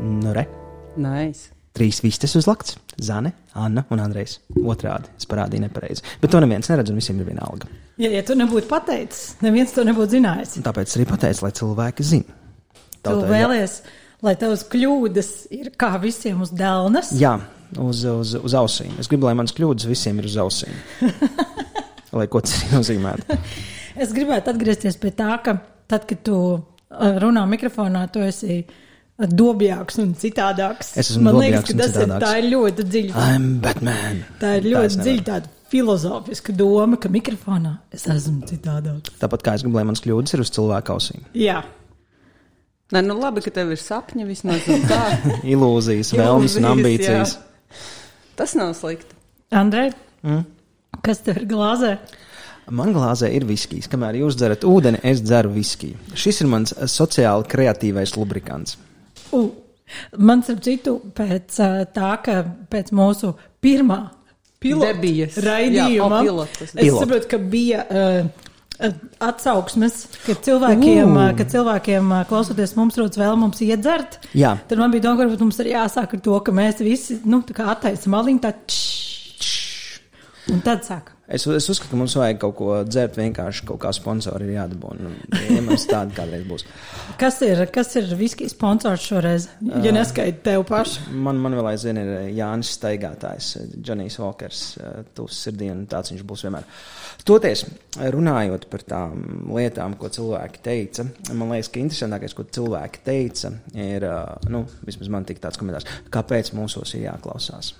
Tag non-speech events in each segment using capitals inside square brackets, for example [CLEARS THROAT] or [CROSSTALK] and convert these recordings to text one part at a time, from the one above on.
Nu, re. Nice. Trīs vistas uzlikts. Zane, Anna un Andrejs. Otrādi. Es parādīju nepareizi. Bet to neviens neredz, un visiem ir viena alga. Ja, ja tu nebūtu pateicis, neviens to nebūtu zinājis. Un tāpēc arī pateicu, lai cilvēki zinātu. Tu vēlies, lai tavas kļūdas ir kā visiem uz dēlnes. Jā, uz, uz, uz ausīm. Es gribu, lai manas kļūdas visiem ir uz ausīm. [LAUGHS] lai ko tas nozīmētu. Es gribētu atgriezties pie tā, ka tad, kad tu runā mikrofonā, tu esi dobjāks un citādāks. Es Man liekas, ka tas ir, citādāks. tā ir ļoti dziļa. I'm Batman. Tā ir Tā ļoti nevaru. dziļa tāda filozofiska doma, ka mikrofonā es esmu citādāks. Tāpat kā es gribu, lai manas kļūdas ir uz cilvēku ausīm. Jā, Nē, nu labi, ka tev ir sapņi vismaz un tā. [LAUGHS] Ilūzijas, vēlmes un ambīcijas. jā. Tas nav slikti. Andrej, mm? kas tev ir glāzē? Man glāzē ir viskijs. Kamēr jūs dzerat ūdeni, es dzeru viskiju. Šis ir mans sociāli kreatīvais lubrikants. U, man, starp citu, pēc tā, ka pēc mūsu pirmā pilota Debijas. raidījuma, Jā, es Pilota. saprotu, ka bija uh, atsauksmes, ka cilvēkiem, uh. ka cilvēkiem klausoties mums rodas vēl mums iedzert. Jā. Tad man bija doma, ka mums ir jāsāk ar to, ka mēs visi, nu, tā kā attaisam maliņu, tā čš, un tad sāk. Es, es uzskatu, ka mums vajag kaut ko dzert, vienkārši kaut kā sponsori ir jādabūna. Ja mums tāda kādreiz būs. [LAUGHS] Kas ir, kas ir viskijas sponsors šoreiz? Ja neskaidri tev pašu. Man, man vēl aizvien ir Jānis Staigātājs, Džonijs Walkers, tuvs sirdī, un tāds viņš būs vienmēr. Toties, runājot par tām lietām, ko cilvēki teica, man liekas, ka interesantākais, ko cilvēki teica, ir, nu, vismaz man tik tāds komentārs, kāpēc mūsos ir jāklausās.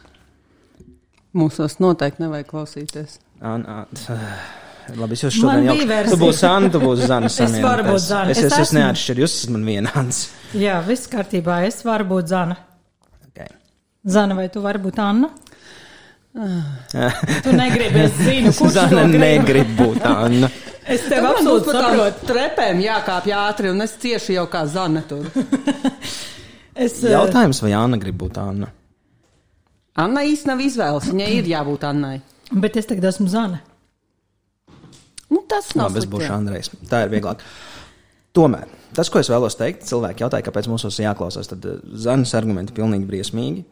Mūsos noteikti nevajag klausīties. An, an, [SIGHS] Labi, es jau šodien jau. Tu būsi Anna, tu būsi Zana. [LAUGHS] Es varu būt Zana. Es, Es es, es esmu. neatšķiru, jūs esat man vienāds. Jā, viss kārtībā. Es varu būt Zana. Okay. Zana, vai tu vari būt Anna? [LAUGHS] Tu negribi, es zinu, kurš Zana negrib būt Anna. [LAUGHS] Es tev absolūti saprotu. trepēm jākāpj ātri, un es cieši jau kā zana tur. Es, eh, Jautājums, vai Anna grib būt Anna? Anna īsti nav izvēles, viņai ir jābūt Annai. Bet es tagad esmu Zana. Nu, tas nav Labi, es būšu. Andrejs. Tā ir vieglāk. Tomēr tas, ko es vēlos teikt, cilvēki jautāja, kāpēc mums ir jāklausās. Tad eh, Zanas argumenti ir pilnīgi briesmīgi.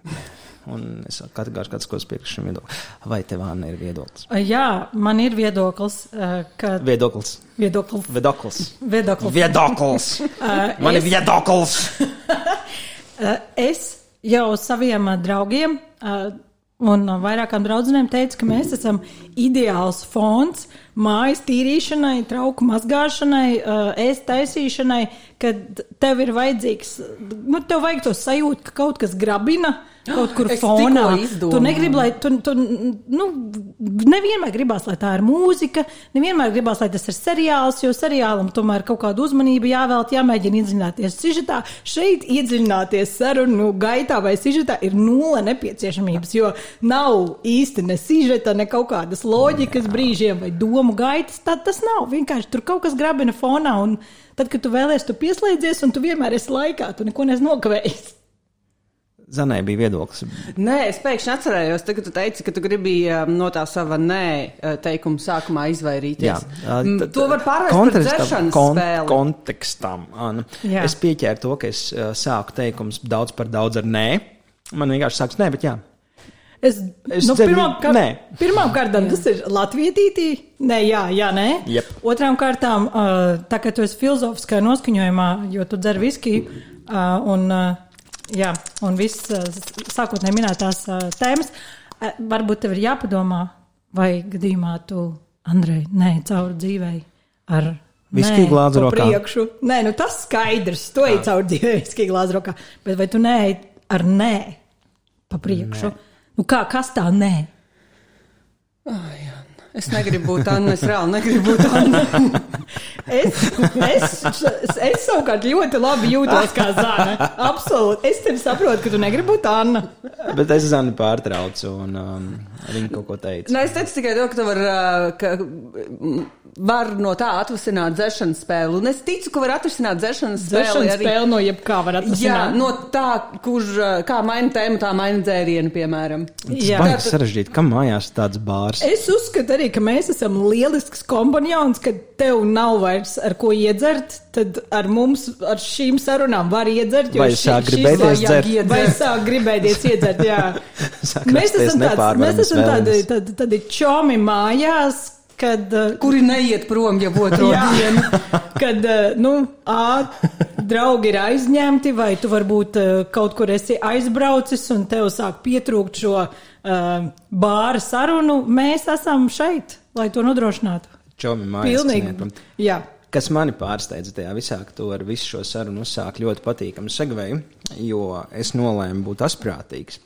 Un es kategoriski atskos piekrītu šim viedoklim. Vai tev, Anna, ir viedoklis? Jā, man ir viedoklis, eh, ka Viedoklis. viedoklis. Viedoklis. Viedoklis. Viedoklis. [LAUGHS] Man ir es- viedoklis. [LAUGHS] Eh, Es jau saviem draugiem un vairākām draudzenēm teicu, ka mēs esam ideāls fons mājas tīrīšanai, trauku mazgāšanai, eh, ēst taisīšanai, kad tev ir vajadzīgs, nu, tev vajag to sajūtu, ka kaut kas grabina. Kaut kur [GASPS] Es fonā. Tu negribi, lai tu, tu nu, nevienmēr gribās, lai tā ir mūzika, nevienmēr gribās, lai tas ir seriāls, jo seriālam tomēr kaut kāda uzmanība jāvēlt, jāmēģina iedziļināties sižetā. Šeit iedziļināties sarunu gaitā vai sižetā ir nulle nepieciešamības, jo nav īsti ne sižeta, ne kaut kādas loģikas brīžiem vai domu gaitas. Tad tas nav. Vienkārši tur kaut kas grabina fonā, un tad, kad tu vēlies, tu pieslēdzies, un tu vienmēr esi laikā, tu neko neesi nokavējis. Zanai bija viedoklis. Nē, es pēkšņi atcerējos, ka tu teici, ka tu gribēji um, no tā sava nē uh, teikuma sākumā izvairīties. Jā, Mm, tad- to var pārvērst par dzeršanas kon- spēli. Kontekstam, Anna. Jā. Es pieķēru to, ka es uh, sāku teikumus daudz par daudz ar nē. Man vienkārši sāks nē, bet jā. Es, Es nu, tevi- pirmām, kārtām tas ir latvietītī. Nē, jā, jā, nē. Jep. Otrām kārtām, tā kā tu esi filozofiskā noskaņojumā, jo tu dzer viskiju un, jā, un viss sākotnēji minētās tēmas, varbūt tev ir jāpadomā, vai gadījumā tu, Andrej, nē, cauri dzīvei ar. Viskiju nē glāzi rokā. Priekšu. Nē, nu tas skaidrs. Tu ej cauri dzīvei, viskiju glāzi rokā. Bet vai tu nē, ar nē pa priekšu? Nē. Nu kā, kas tā nē? Ai, Anna, Es negribu būt Anna, es reāli negribu būt Anna. [LAUGHS] Es, es, es savukārt ļoti labi jūtos kā zāle. Absolūti. Es tevi saprotu, ka tu negribi būt Anna. Bet es Zani pārtraucu, un um, viņa kaut ko teica. Nē, es teicu tikai to, ka tu vari, uh, ka var no tā atvasināt dzeršanas spēli. Un es ticu, ka var atrisināt dzeršanas spēli Dzeršanas arī. spēle no jebkā var Jā, atrisināt. no tā, kurš uh, kā maina tēmu, tā maina dzērienu, piemēram. Tas Jā. baigi sarežģīti, kam mājās ir tāds bārs. Es uzskatu arī, ka mēs esam lielisks kompanjons, ka tev nav vairs ar ko iedzert. Tad ar mums, ar šīm sarunām var iedzert. jo Vai šī- sāk gribēties dzert? Vai sāk gribēties iedzert, jā. [LAUGHS] Mēs esam, tāds, mēs esam tādi, tādi, tādi čomi mājās, kad. uh, Kuri neiet prom jau otro Jā, dienu. [LAUGHS] kad uh, nu, ā, draugi ir aizņemti, vai tu varbūt uh, kaut kur esi aizbraucis un tev sāk pietrūkt šo uh, bāra sarunu, mēs esam šeit, lai to nodrošinātu. Čomi mājās. Pilnīgi. Jā. Kas mani pārsteidza tajā visā, ka tu ar visu šo sarunu uzsāki ļoti patīkamu segveju, jo es nolēmu būt asprātīgs.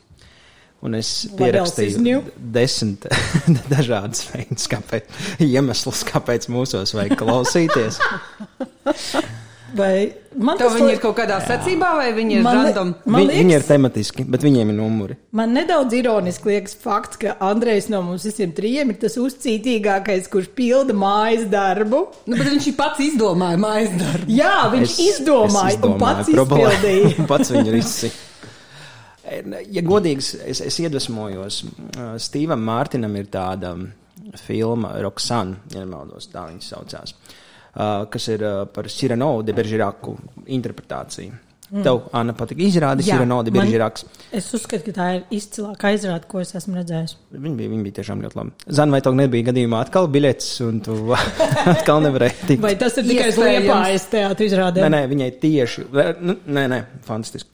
Un es pierakstīju desmit [LAUGHS] dažādas veidus, kāpēc, iemeslus, kāpēc mūsos vajag klausīties. [LAUGHS] Vai man tas viņi li- ir kaut kādā secībā, vai viņi ir Man random? Man Vi, viņi ir liekas- tematiski, bet viņiem ir numuri. Man nedaudz ironiski liekas fakts, ka Andrejs no mums visiem trijiem ir tas uzcītīgākais, kurš pilda mājas darbu. Nu, bet viņš pats izdomāja mājas darbu. Jā, viņš Es- izdomāja es un pats problēmu, izpildīja. [LAUGHS] pats viņu risināja. Ja godīgs, es, es iedvesmojos. Stīvam Mārtiņam ir tāda filma Roxana, ja nemaldos, tā viņa saucās, uh, kas ir par Sireno de Beržiraku interpretāciju. Mm. Tev, Anna, Jā, Sireno de man- Beržiraks. Es uzskatu, ka tā ir izcilākā izrāde, ko es esmu redzējis. Viņa bija, viņa bija tiešām ļoti laba. Zana, vai tev nebija gadījumā atkal biļets, un tu [LAUGHS] atkal nevarēji tikt? Vai tas ir tikai liepājas teātris izrādē? Nē, nē, viņai tieši. nu, Nē, nē, fantastiski.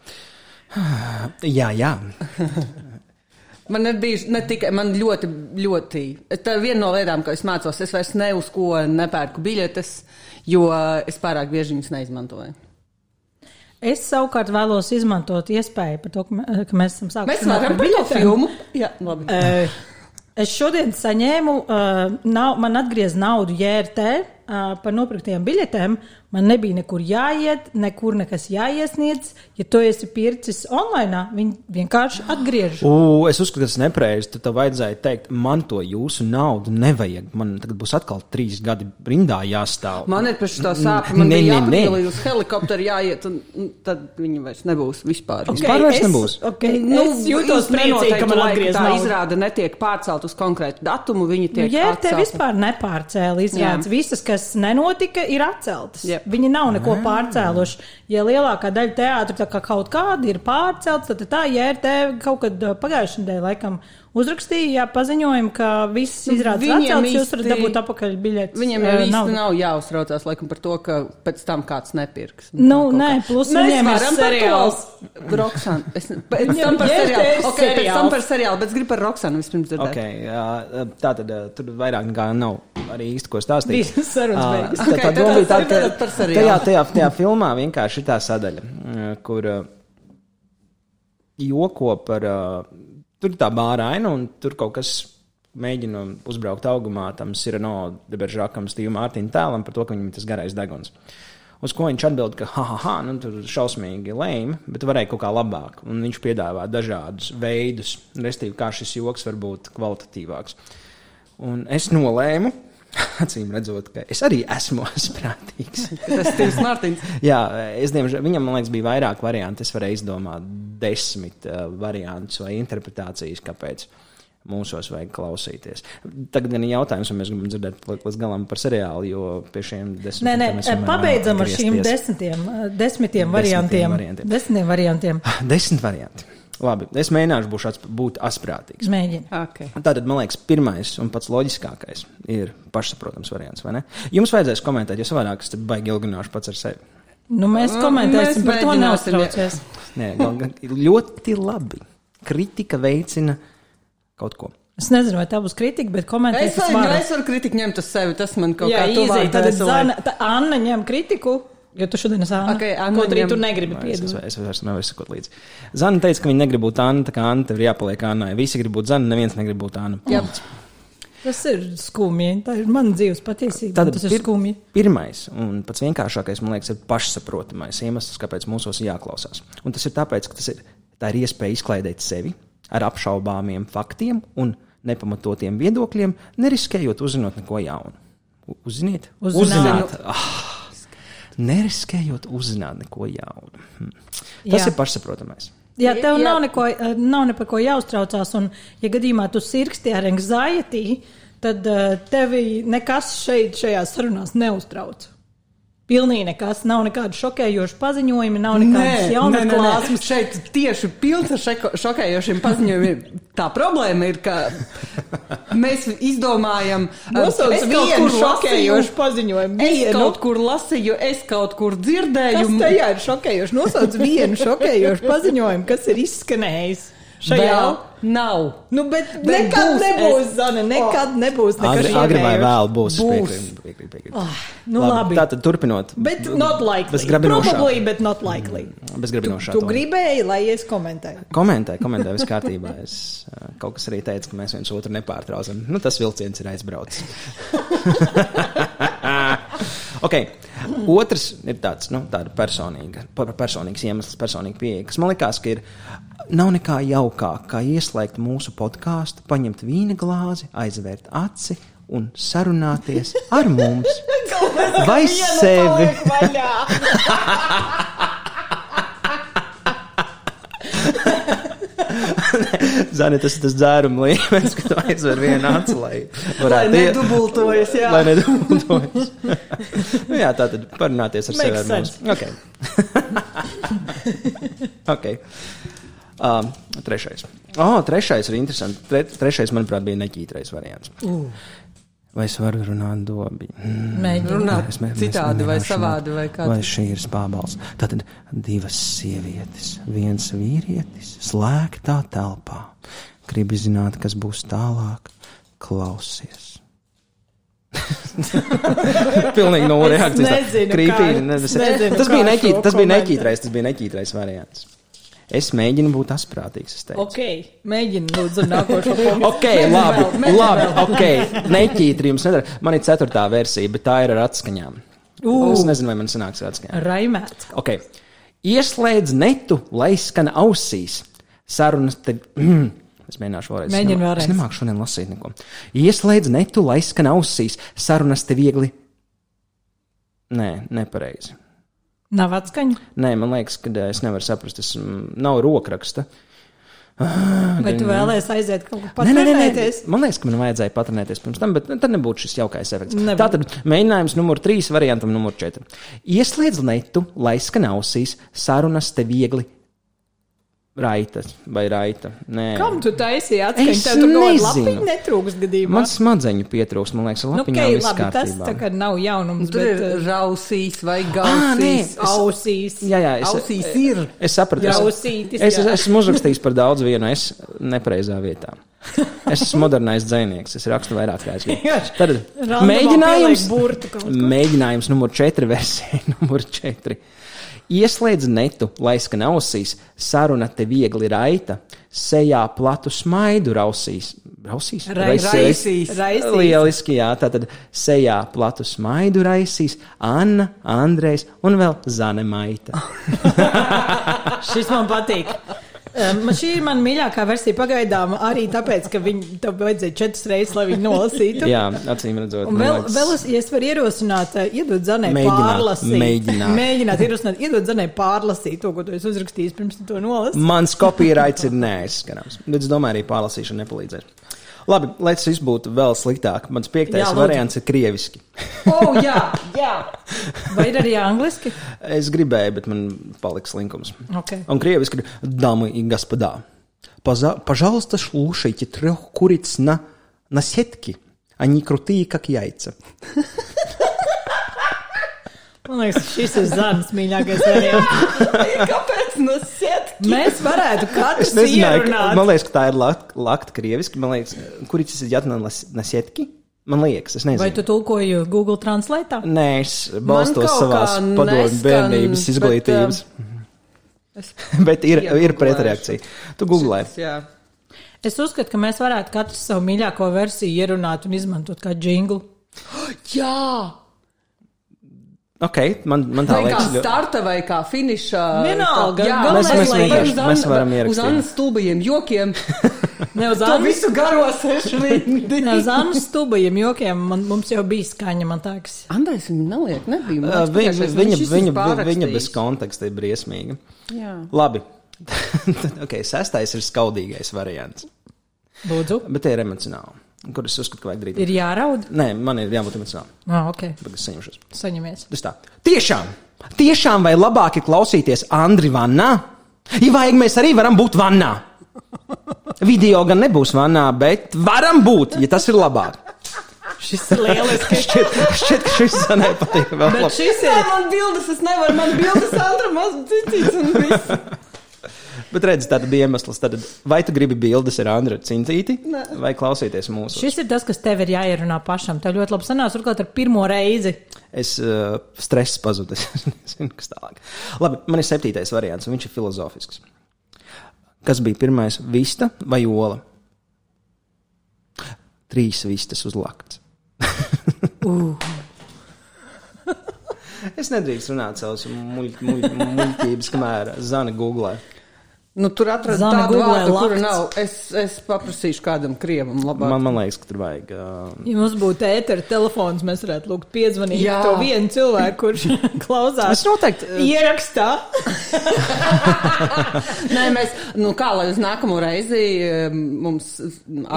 [SIGHS] Jā, jā. Man ir bijuši ne tikai, man ļoti, ļoti. Tā ir viena no lietām, ko es mācos. Es vairs ne uz ko nepērku biļetes, jo es pārāk bieži viņas neizmantoju. Es savukārt vēlos izmantot iespēju par to, ka, mē- ka mēs esam sākuši Mēs varam par to filmu. Jā, labi. Eh, Es šodien saņēmu, uh, nav, man atgriez naudu JRT uh, par nopirktiem biļetēm. Man nebija nekur jāiet, nekur nekas jāiesniedz. Ja tu esi pircis online, viņi vienkārši atgriež. U, es uzskatu, ka tas ir nepareizi. Tad tev vajadzēja teikt, man to jūsu naudu nevajag. Man tagad būs atkal trīs gadi rindā jāstāv. Man ir pēc tā sāpes, man nē. jāpielī uz helikopteru jāiet, un, tad viņi vairs nebūs vispār. Ok, Vispār vairs es- nebūs. ok, es jūtos priecīgi, ka man atgriez tā naudu. izrāda netiek pārcelt uz konkrētu datumu, viņi Nu, tiek ja te atcelti. vispār nepārcēla izrādes, Jā. visas, kas nenotika, ir atceltas. Jep. Viņi nav neko pārcēluši. Ja lielākā daļa teātru tā kā kaut kāda ir pārcelta, tad tā JRT kaut kad uh, pagājušajā nedēļā laikam uzrakstīja jā, paziņojumu, ka viss Nu, viņiem atceltas, jūs varat dabūt apakaļ biļetes. Viņiem uh, jau īsti naudu. nav jāuztraucās laikam par to, ka pēc tam kāds nepirks. Nu, nē, kā. plus Mēs viņiem ir seriāls. Roxana. Es, pēc tam par seriālu. Okay, pēc tam par seriālu, bet es gribu par Roxanu vispirms dzirdēt. Jā, tā tad tur vairāk nekā nav arī īsti ko stāstīt. Sarunas beigas. tā- Ok, tā tad doma bija tas- tāda, ka seriālu. tajā, tajā, tajā filmā vienkārši ir tā sadaļa, uh, kur uh, joko par. uh, Tur ir tā bāra aina, un tur kaut kas mēģina uzbraukt augumā tam Sireno Deberžākam, Stīvam Mārtiņam tēlam par to, ka viņam ir tas garais deguns. Uz ko viņš atbild, ka, ha, ha, ha, nu, tur šausmīgi lēma, bet varēja kaut kā labāk. Un viņš piedāvā dažādus veidus, respektīvi, kā šis joks var būt kvalitatīvāks. Un es nolēmu, acīm redzot, ka es arī esmu [LAUGHS] asprātīgs. Tas ir Mārtiņš. Jā, es diemžēl, viņam, man liekas, bija vairāk variantu. Es varēju izdomāt desmit uh, variantus vai interpretācijas, kāpēc mūsos vajag klausīties. Tagad gan ir jautājums, vai mēs gribam dzirdēt līdz galam par seriālu, jo pie šiem desmit Nē, nē, pabeidzam ar atgriezties. desmitiem, uh, desmitiem variantiem. variantiem. Desmitiem variantiem. [LAUGHS] Desmit varianti. Labi, es mēģināšu būt, šāds, būt asprātīgs. Mēģini. Okay. Tātad, man liekas, pirmais un pats loģiskākais ir pašsaprotams variants, vai ne? Jums vajadzēs komentēt, jo savādāk es te baigi ilgināšu pats ar sevi. Nu, mēs Nu, komentēsim mēs par to, neuztraucies. Nē, ļoti labi. Kritika veicina kaut ko. Es nezinu, vai tā būs kritika, bet Es komentēsim. varu, es varu kritiku ņemt uz sevi, tas man kaut Jā, kā tuvāk tad Anna ņem kritiku, jo tu šodien esi Anna. Ok, Anna Kaut arī ņem- tu negribi Es, es, piedot. es vairs nevaru sekot līdzi. Zana teica, ka viņa negrib būt Anna, tā kā Anna tev ir jāpaliek Annai. Visi grib būt Zana, neviens negrib būt Anna. Jā. Tas ir skumji. Tā ir mana dzīves patiesība. Tātad Tas ir pir- skumji. Pirmais un pats vienkāršākais, man liekas, ir pašsaprotamais iemesls, kāpēc mūsos jāklausās. Un tas ir tāpēc, ka tas ir, tā ir iespēja izklaidēt sevi ar apšaubāmiem faktiem un nepamatotiem viedokļiem, neriskējot uzzinot neko jaunu. Uzziniet, Uzzināt. uzzināt. Ah, neriskējot uzzināt neko jaunu. Hm. Tas Jā. ir pašsaprotamais. Jā, tev Jā. nav, neko, eh, nav ne par ko jāuztraucās. Un, ja gadījumā tu sirksti ar anxiety, tad uh, tevi nekas šeit, šajās sarunās neuztrauc. Pilnīgi nekas, nav nekādu šokējošu paziņojumu, nav nekādas jaunas klāsmas. Šeit tieši pilns ar šokējošiem paziņojumiem. Tā problēma ir, ka mēs izdomājam, Nosauc es kaut vienu šokējošu paziņojumu. Es Vienu. kaut kur lasīju, es kaut kur dzirdēju. Kas tajā ir šokējoši? Nosauc vienu šokējošu paziņojumu, kas ir izskanējis šajā. Vēl nav. Nu, bet, Bet nekad būs, nebūs, es- Zana, nekad nebūs nekas Agri, agri vai vēl būs. Būs. Piekrīt, piekrīt, piekrīt. Nu, labi. Tātad turpinot. Bet not likely. Bez grabinošā. Probably, bet not likely. Bez grabinošā. Tu tona. gribēji, lai es komentēju. Komentē, komentē, viss kārtībā. Es kaut kas arī teica, ka mēs viens otru nepārtraucam. Nu, tas vilciens ir aizbraucis. [LAUGHS] okay. Otrs ir tāds, nu, pa- personīgs iemesls, personīga pieeja, kas man liekas, ka ir. Nav nekā jaukāk, kā ieslēgt mūsu podkāstu, paņemt vīna glāzi, aizvērt aci un sarunāties ar mums. Vai sevi? Zani, tas ir tas dzēruma līmenis, ka tu aizver vienu aci, lai varētu iet- nedubultojas, jā. Lai nedubultojas. nu, jā, tā tad parunāties ar sevi. Makes ar mums. Okay. [LAUGHS] okay. Um, trešais. Oh, trešais ir interesants. Tre, trešais, manuprāt, bija neķītrais variants. Uh. Vai es varu runāt dobi? Mm. Mēģini. Runāt Es mē- citādi vai savādi vai kā. Vai šī ir spābals? Tātad divas sievietes, viens vīrietis, slēgtā telpā. Gribi zināt, kas būs tālāk? Klausies! [LAUGHS] Pilnīgi no reakcijas. es tas, tas bija neķītrais, tas bija neķītrais variants. Es mēģinu būt asprātīgs, es teicu. Ok, mēģini lūdzu nākošo [LAUGHS] punktu. Ok, labi, labi, ok. Neķītri jums nedara. Man ir ceturtā versija, bet tā ir ar atskaņām. Ū. Es nezinu, vai man sanāks ar atskaņām. Raimēts. Ok. Ieslēdz netu, lai skan ausīs. Sarunas te. [CLEARS THROAT] Es mēģināšu vēlreiz. Nemā- vēlreiz. Es nemāku šodien lasīt neko. Ieslēdz netu, lai skan ausīs. Sarunas te viegli. Nē, nepareizi. Nav atskaņa. Nē, man liekas, ka es nevaru saprast. Tas mm, nav rokraksta. Vai tu vēlēsies aiziet kaut kur Nē, nē, nē, nē. patrenēties? Man liekas, ka man vajadzēja patrenēties pirms tam, bet tad nebūtu šis jaukais efekts. Nebūtu. Tātad mēģinājums numur trīs, variantam numur četri. Ieslēdz netu, lai skan ausīs, sarunas te viegli raita vai raita. Nē, Kam tu taisīji atskaņu? Es Tev tur nezinu. lapiņa netrūks gadījumā. man smadzeņu pietrūks, man liekas, Nu, lapiņā ok, viss labi, tas kārtībā. tā kā nav jaunums, Tur ir bet uh, rausīs vai nē, gausīs. es- ausīs. Jā, jā, es, Ausīs ir. Es sapratu, es, Jausītis, es, es jā. esmu uzrakstījis par daudz vienu, es nepareizā vietā. Es esmu modernais dzinieks, es rakstu vairāk kā es gribu. Tad mēģinājums, mēģinājums numur 4, versija [LAUGHS] numur 4. Ieslēdz netu, lai skan ausīs, saruna te viegli raita, sejā platu smaidu rausīs. Rausīs? Rai- raisīs. Raisīs. Lieliski, jā, tātad sejā platu smaidu raisīs Anna, Andrejs un vēl Zane Maita. [LAUGHS] [LAUGHS] Šis man patīk. Man šī ir mana mīļākā versija pagaidām, arī tāpēc, ka viņi tam vajadzēja četras reizes, lai viņi nolasītu. Jā, acīm redzot, Un vēl, vēl es, ja es varu ierosināt, eh, iedot zanē pārlasīt. mēģināt. mēģināt ierosināt, iedot zanē pārlasīt to, ko tu esi uzrakstījis pirms tu to nolasīji. Mans copyrights ir neaizskanams. Bet es domāju, arī pārlasīšana nepalīdzēs. Labi, lai tas viss būtu vēl sliktāk. Mans piektais Jā, jā, lūdzu. variants ir krieviski. O, oh, jā, [LAUGHS] jā. Vai ir arī angliski? Es gribēju, bet man paliks linkums. Okay. Он кревиски говорит, дамы и господа, поза- пожалуйста, слушайте трех куриц на, на сетке. Они крутые, как яйца. Man liekas, šis ir Zanas mīļākais variants. [LAUGHS] Kāpēc No siet? Mēs varētu [LAUGHS] katrs ierunāt. man liekas, ka tā ir lakt, lakt krieviski. Man liekas, kuric ir jādara na, setki? Man liekas, es nezinu. Vai tu tulkoji Google Translate? Nē, es balstos savās neskan, bērnības bet, izglītības. Es [LAUGHS] Bet ir, ir pretreakcija. Tu googlē. Es uzskatu, ka mēs varētu katrs savu mīļāko versiju ierunāt un izmantot kā jinglu. [GASPS] Jā. Ok, man, man tā kā liekas. ļoti- starta vai kā finiša. Vienalga, Jā, Mēs- mēs lai vienkārši- uz mēs Anna- varam Uz ierakstīt. Annas stulbajiem jokiem. [LAUGHS] Ne uz Annas, visu garo sešu [LAUGHS] rindi. ne uz Annas stubajiem jokiem. Man, mums jau bija skaņa, man liekas. Andais viņa neliek, nebija. Man Uh, Viņa, viņa, viņa, pārrakstījis. viņa bez konteksta ir briesmīga. Jā. Labi. [LAUGHS] okay, sestais ir skaudīgais variants. Lūdzu, Bet tie ir emocionāli. Kur es uzskatu, ka vajag darīt? ir jāraud. Nē, man ir jābūt emocionāli. Ah, ok, Tagad es saņemšos. saņemies. Tas tā. Tiešām, tiešām vai labāk ir klausīties Andri vannā? Ja vajag, mēs arī varam būt vannā. Video gan nebūs vannā, bet varam būt, ja tas ir labāk. Šis ir lielisks. [LAUGHS] Šķiet, šķiet ka šis zanē patīk vēl Bet šis Jā, ir. man bildes, es nevaru, man bildes Andra maz citīs un viss. Bet redz, tātad iemesls. Tad, vai tu gribi bildes ar Andru Cintīti, Nē. vai klausīties mūsu? Šis ir tas, kas tev ir jāierunā pašam. Tev ļoti labi sanāca, turklāt ar pirmo reizi. Es uh, stress pazudu. [LAUGHS] Es nezinu, kas tālāk. Labi, man ir septītais variants, un viņš ir filozofisks. Kas bija pirmais? Vista vai ola? Trīs vistas uz lakts. es nedrīkstu runāt savus muļ- muļ- muļķības, kamēr Zana googlē. Nu, tur atrast Zana tādu vārdu, kura nav. Es, es paprasīšu kādam krievam labāk. Man, man liekas, ka tur vajag. Uh, Ja mums būtu ētera telefons, mēs varētu lūgt piezvanīt Jā. to vienu cilvēku, kurš [LAUGHS] klausās. Es noteikti, Ierakstā. [LAUGHS] Nē, mēs, nu kā, lai uz nākamo reizi mums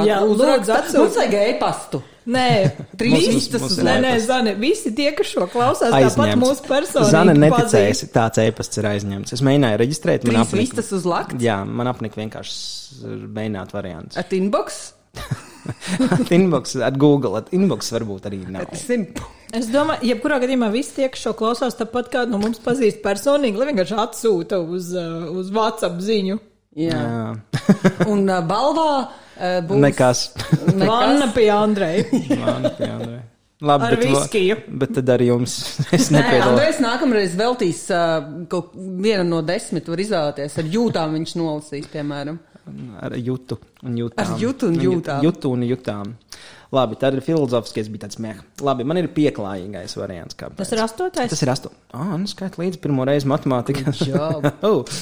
Jā, lūdzu, atsūti. Mums vajag e-pastu. Nē, [LAUGHS] Trīs Mums- mums- vistas mums uz ir nē, nē. Zani, visi tie, kas šo klausās, tāpat aizņemts. mūsu personīgi. Zana pazīst. neticēs, tāds e-pasts ir aizņemts. Es mēģināju reģistrēt, man Trīs apnika. vistas uz lakts. Jā, man apnika vienkārši mēģināt variants. At inbox. [LAUGHS] inbox, at Google, at inbox varbūt arī nav. At. Es domāju, jebkurā gadījumā visi tie, kas šo klausās, tāpat kā no mums pazīst personīgi, lai vienkārši atsūta uz, uh, uz WhatsApp ziņu. Jā. Jā, Un uh, balvā uh, būs. [LAUGHS] nekas. Vanna pie Andreja. Man, jā, nē. Labi, Ar bet, viskiju. bet tad arī jums [LAUGHS] es Nē, nepiedalos. Andrejs nākamreiz veltīs uh, kaut vienu no desmit, var izvēlēties. Ar jūtām viņš nolasīs, piemēram. Ar jutu un jutām. Ar jutu un jūtām. Jutu un jutām. Labi, tad ir filozofiskais, bija tāds meh. Labi, man ir pieklājīgais variants. Kāpēc. Tas ir astotais. Tas ir astoņi. Ah, nu skait līdzi pirmo reizi matemātikā. job. [LAUGHS] oh.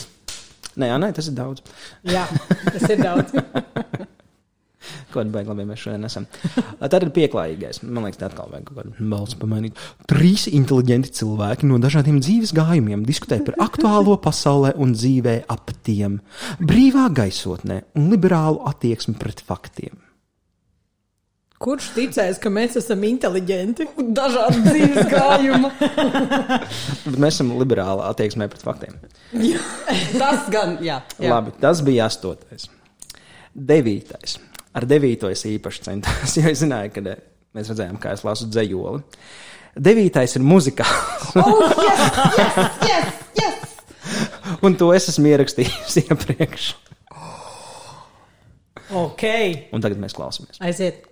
Nē, jā, nē, tas ir daudz. Jā, tas ir daudz. Ko tādu baigi labi mēs šodien esam. [LAUGHS] Tad ir pieklājīgais. Man liekas, tā atkal vajag kaut kādu balsu pamainīt. Trīs inteliģenti cilvēki no dažādiem dzīves gājumiem diskutē par [LAUGHS] aktuālo pasaulē un dzīvē ap tiem, brīvā gaisotnē un liberālu attieksmi pret faktiem. Kurš ticēs, ka mēs esam inteliģenti? Dažādi dzīves gājumi. [LAUGHS] Mēs esam liberāli attieksmē pret faktiem. Tas gan, jā. jā. Labi, tas bija astotais. Devītais. Ar devīto es īpaši centos, [LAUGHS] jo es zināju, ka eh, mēs redzējām, kā es lasu dzējoli. Devītais ir muzikāls, Oh, yes, yes, yes, yes. [LAUGHS] un to es esmu ierakstījis [LAUGHS] iepriekš. Ok, Un tagad mēs klausāmies. aiziet.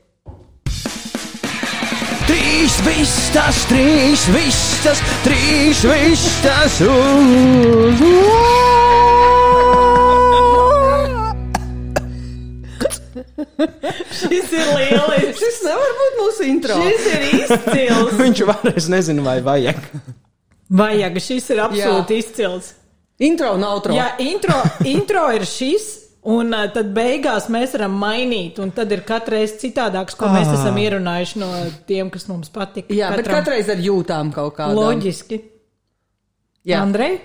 Trīs vistas, trīs vistas, trīs vistas uz. [LAUGHS] Šis ir lielisks. Šis nevar būt mūsu intro. Šis ir izcils. [LAUGHS] Viņš varēs, nezinu, vai vajag. Vajag, šis ir absolūti Jā. izcils. Intro un outro. Jā, intro, intro ir šis. Un uh, tad beigās mēs varam mainīt, un tad ir katreiz citādāks, ko mēs esam ierunājuši no tiem, kas mums patīk. Jā, bet katreiz ar jūtām kaut kādā. Loģiski. Jā, Andrej,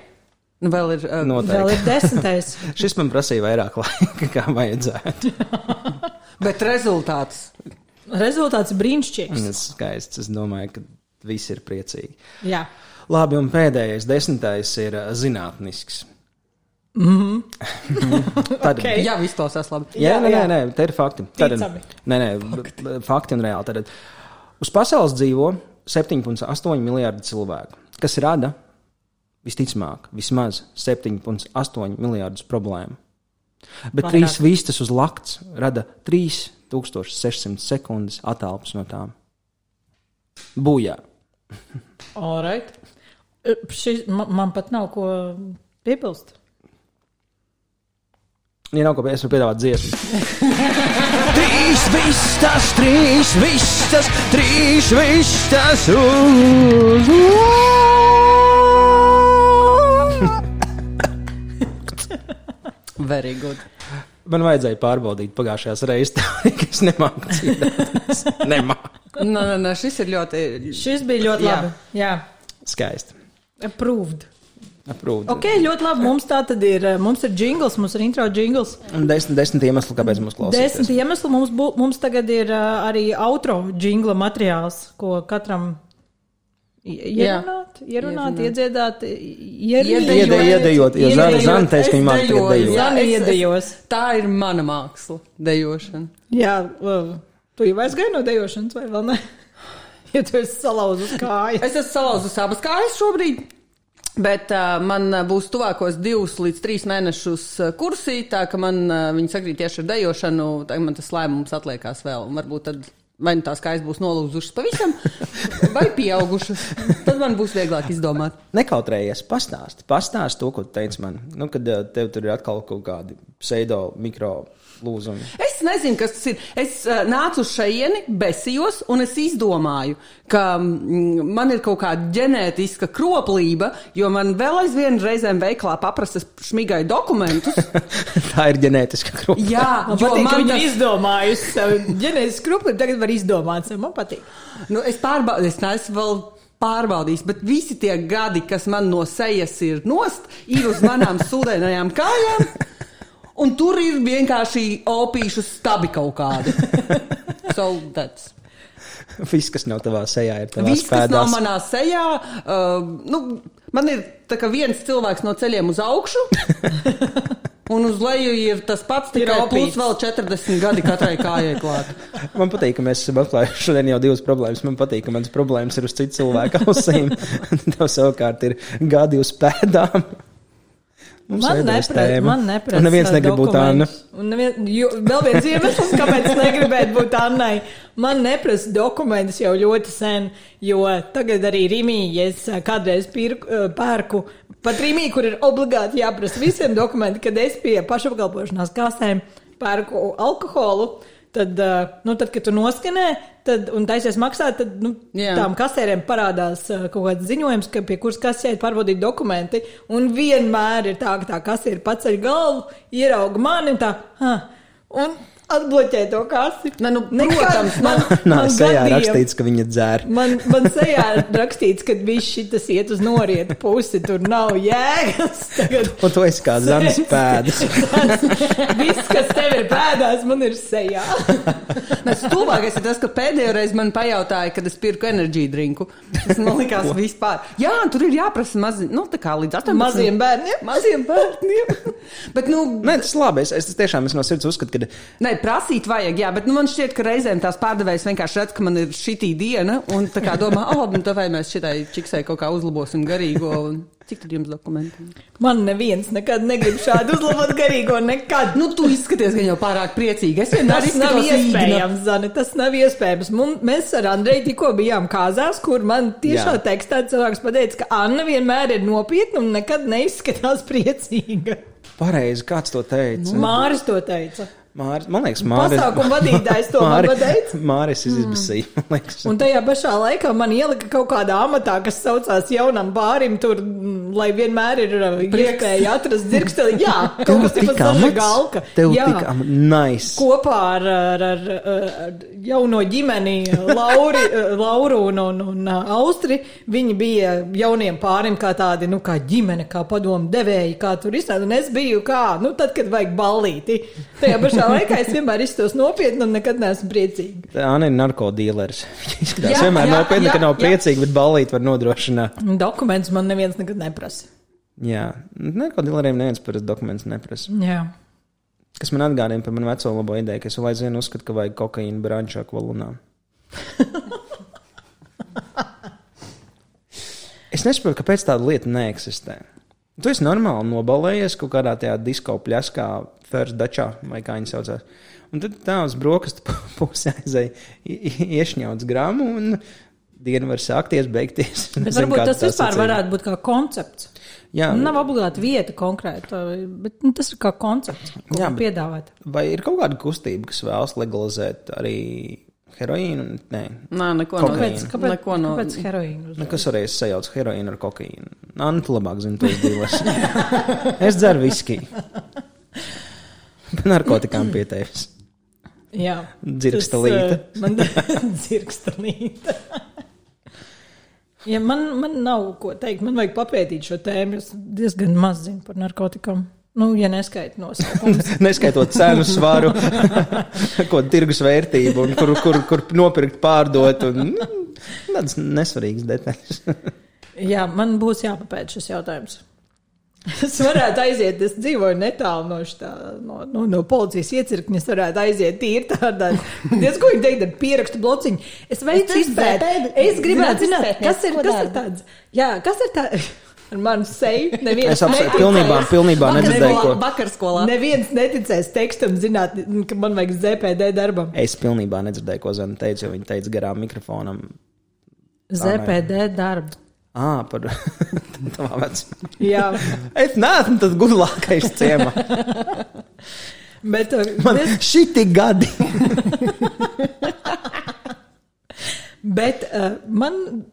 vēl ir. Uh, Noteikti. vēl ir desmitais. [LAUGHS] Šis man prasīja vairāk laika, kā vajadzētu. [LAUGHS] bet rezultāts. Rezultāts ir brīnišķīgs. Tas skaists. Es domāju, ka visi ir priecīgi. Jā. Labi, un pēdējais, desmitais, ir ā, zinātnisks. [LAUGHS] Tad, Ok. Jā, izklausās labi. Jā, Jā, nē, nē, jā. nē, te ir fakti. Tad, nē, nē, b- fakti un reāli. Tad, uz pasaules dzīvo 7,8 miljardi cilvēku, kas rada visticamāk vismaz 7,8 miljardus problēmu. Bet Vairāk. trīs vistas uz lakts rada 3600 sekundes attālpas no tām. Bujā. [LAUGHS] All right. Šis, man, man pat nav ko piebilst. Ja nav ko es varu piedāvāt dziesmu. [LAUGHS] trīs vistas, trīs vistas, trīs vistas uz. Very good. Man vajadzēja pārbaudīt pagājušajās reizes, ka es nemāku dziedāt. [LAUGHS] nemāku. Nē, nē, nē, šis ir ļoti. Šis bija ļoti Jā. labi. Jā, Skaisti. approved. Aprūd. Ok, ļoti labi. Mums tā tad ir. Mums ir jingls, mums ir intro jingls. Un desmit, desmit iemesli, kāpēc mums klausīties. Desmit iemesli mums, bū, mums tagad ir arī outro jingla materiāls, ko katram ierunāt, ierunāt, iedziedāt, Iedejot. Iede, iedejot, jo Zana. Zana teica, ka viņa māca tikai dejot. Zana iedejos. Tā ir mana māksla, dejošana. Jā, tu jau aizgāji no dejošanas, vai vēl ne? [LAUGHS] Ja tu esi salauzus kājas. Es esmu salauzusi abas kājas šobrīd. Bet uh, man būs tuvākos divus līdz trīs mēnešus kursī, tā ka man uh, viņi sakrīt tieši ar dejošanu. Tagad man tas lēmums atliekās vēl. Un varbūt tad vai nu tās kājas būs nolūzušas pavisam, [LAUGHS] vai pieaugušas. Tad man būs vieglāk izdomāt. Nekautrējies, pastāsti. Pastāsti to, ko teici man. Nu, kad eh, tev tur ir atkal kaut kādi pseido mikro lūzumi. Es nezinu, kas tas ir. Es uh, nācu uz šejieni, besījos, un es izdomāju, ka mm, man ir kaut kāda ģenētiska kroplība, jo man vēl aizvien reizēm veiklā paprasta šmigai dokumentus. [LAUGHS] Tā ir ģenētiska grupa. Jā, Man patīk, ka man viņi tas, izdomājusi savu ģenētisku skrupuļu, tagad var izdomāt. Man patīk. nu, es pārbaudīju, es neesmu vēl pārbaudījis, bet visi tie gadi, kas man no sejas ir nost, ir uz manām sūdainajām kājām. [LAUGHS] Un tur ir vienkārši opīšu stabi kaut kādi. [LAUGHS] So that's. Viss, kas nav tavā sejā, ir tavā Viss, kas nav manā sejā, uh, nu, man ir tā kā viens cilvēks no ceļiem uz augšu. [LAUGHS] Un uz leju ir tas pats, tikai plus vēl 40 gadi katrai kājai klāt. [LAUGHS] Man patīk, ka mēs esam atklājuši šodien jau divas problēmas. Man patīk, ka manas problēmas ir uz citu cilvēku ausīm. Tev savukārt ir gadi uz pēdām. Mums Man neprasa, man neprasa. Un neviens negrib būt Anna. Un nevien, jo, vēl viens iemesls, [LAUGHS] kāpēc negribētu būt Annai. Man neprasa dokumentus jau ļoti sen, jo tagad arī Rīmī, ja es ā, kādreiz pirku, ā, pērku, pat Rīmī, kur ir obligāti jāprasa visiem dokumenti, kad es pie pašapkalpošanās kasēm pērku alkoholu. Tad, nu, tad, kad tu noskanē, tad, un taisies maksāt, tad nu, Jā. tām kasēriem parādās kaut kāds ziņojums, ka pie kuras kasē ir pārbaudīti dokumenti. Un vienmēr ir tā, ka tā kasē ir paceļ galvu, ierauga mani un tā, ha, un atbloķē to kasi. Ne, nu, Nekad protams, man, Nā, man sejā gadījumi- rakstīts, ka viņa dzer. Man, man sejā rakstīts, ka viss šis iet uz norietu pusi, tur nav jēgas. [LAUGHS] Tagad Un tu esi kā zanas [LAUGHS] pēdas. viss, kas tev ir pēdās, man ir sejā. [LAUGHS] Tas tuvākais ir tas, ka pēdējo reizi man pajautāja, kad es pirku enerģiju drinku. Tas man likās vispār. Jā, tur ir jāprasa mazi, nu, tā kā līdz 18. Maziem bērniem. Maziem bērniem. Bet, nu, Nē, tas ir labi. Es, es tiešām es no sirds uzskatu, ka Nē, prasīt vajag, jā, bet nu, man šķiet, ka reizēm tās pārdevējas vienkārši redz, ka man ir šī diena, un tā kā domā, oh, nu, tā vai mēs šitai čiksai kaut kā uzlabosim garīgo. Un... Cik tad jums dokumenti? Man neviens nekad negrib šādu uzlabot garīgo, nekad. Nu, tu izskaties, ka jau pārāk priecīgi. Es vienmēr Tas nav izskatos īgna. iespējams, Zani, tas nav iespējams. Mun, mēs ar Andreju tikko bijām kāzās, kur man tiešā Jā. tekstā cilvēks pateica, ka Anna vienmēr ir nopietna un nekad neizskatās priecīga. pareizi kāds to teica. Māris to teica. Māris, man liekas, Māris. Pasākuma vadītājs to man pateica. Māris izbasīja, man liekas. Un tajā pašā laikā man ielika kaut kādā amatā, kas saucās jaunam bārim, tur, mm, lai vienmēr ir uh, iespēja atrast dzirksteli. Jā, [LAUGHS] kaut kas tik tāds - amats? galka. Tev Jā. tik am- nice. kopā ar, ar, ar, ar jauno ģimeni, [LAUGHS] Lauri, Lauru un, un, un Austri. Viņi bija jauniem pārim kā tādi, nu, kā ģimene, kā padomu devēji, kā tur izstādi. Un es biju kā, nu, tad, kad vajag ballīti. Tajā pašā laikā es vienmēr iztos nopietni un nekad neesmu priecīga. Anna ir [LAUGHS] izskatās Jā, vienmēr jā, nopietni, jā, ka nav priecīga, bet balīt var nodrošināt. Dokumentus man neviens nekad neprasa. Jā, narkodīleriem neviens par dokumentus neprasa. Jā. Kas man atgādina par manu veco labo ideju, ka es vēl aizvien uzskatu, ka vajag kokaīnu brančā kvalunā. [LAUGHS] es nesaprotu, kāpēc tāda lieta neeksistē. Tu esi normāli nobalējies kaut kādā tajā disko pļaskā, First Dutchā, vai kā viņi saucās. Un tad tā uz brokastu [LAUGHS] pusē aizēja iešņauts gramu, un diena var sākties, beigties. [LAUGHS] Bet Nezinu, varbūt tas vispār sacīja. varētu būt kā koncepts. Jā, Nav obligāti vieta konkrēta, bet nu, tas ir kā koncepts, ko Jā, piedāvāt. Vai ir kaut kāda kustība, kas vēlas legalizēt arī heroīnu? Nē, Nē, neko no. Kāpēc, kāpēc, Neko no- kāpēc heroīnu? nu, kas arī sajauc heroīnu ar kokaīnu. Nē, nu, labāk zini tos divus. [LAUGHS] es dzeru viskiju. narkotikām pie tevis. Jā, Dzirkstelīte. Tas, uh, man [LAUGHS] dzirkstelīte. ja man, man nav ko teikt, man vajag papētīt šo tēmu. Es diezgan maz zinu par narkotikām. Nu, ja neskaita nosaukumus. [LAUGHS] Neskaitot cenu svaru, [LAUGHS] ko tirgus vērtību, un kur, kur, kur nopirkt, pārdot. Un, nu, tādas nesvarīgas detaļas. [LAUGHS] Jā, man būs jāpapēta šis jautājums. Es varētu aiziet, es dzīvoju netālu no, šitā, no, no, no policijas iecirkņa. Es varētu aiziet tīri tādā, diezgan, teikt, ar pierakstu blociņu. Es veicu izpēti. Es gribētu zināt, kas ir, kas ir tāds. Jā, kas ir tāds. Ar manu seju. Neviens Es absolūti pilnībā, pilnībā nedzirdēju, ko. Vakarskolā. Neviens neticēs tekstam, zināt, ka man vajag ZPD darbam. Es pilnībā nedzirdēju, ko Zana teica, jo viņa teica garām mikrofonam. ZPD darbu. Ā, par [LAUGHS] tavā vecumā. Jā, Es neesmu tas gudrākais ciemā. bet uh, Man šiti gadi. [LAUGHS] Bet uh, man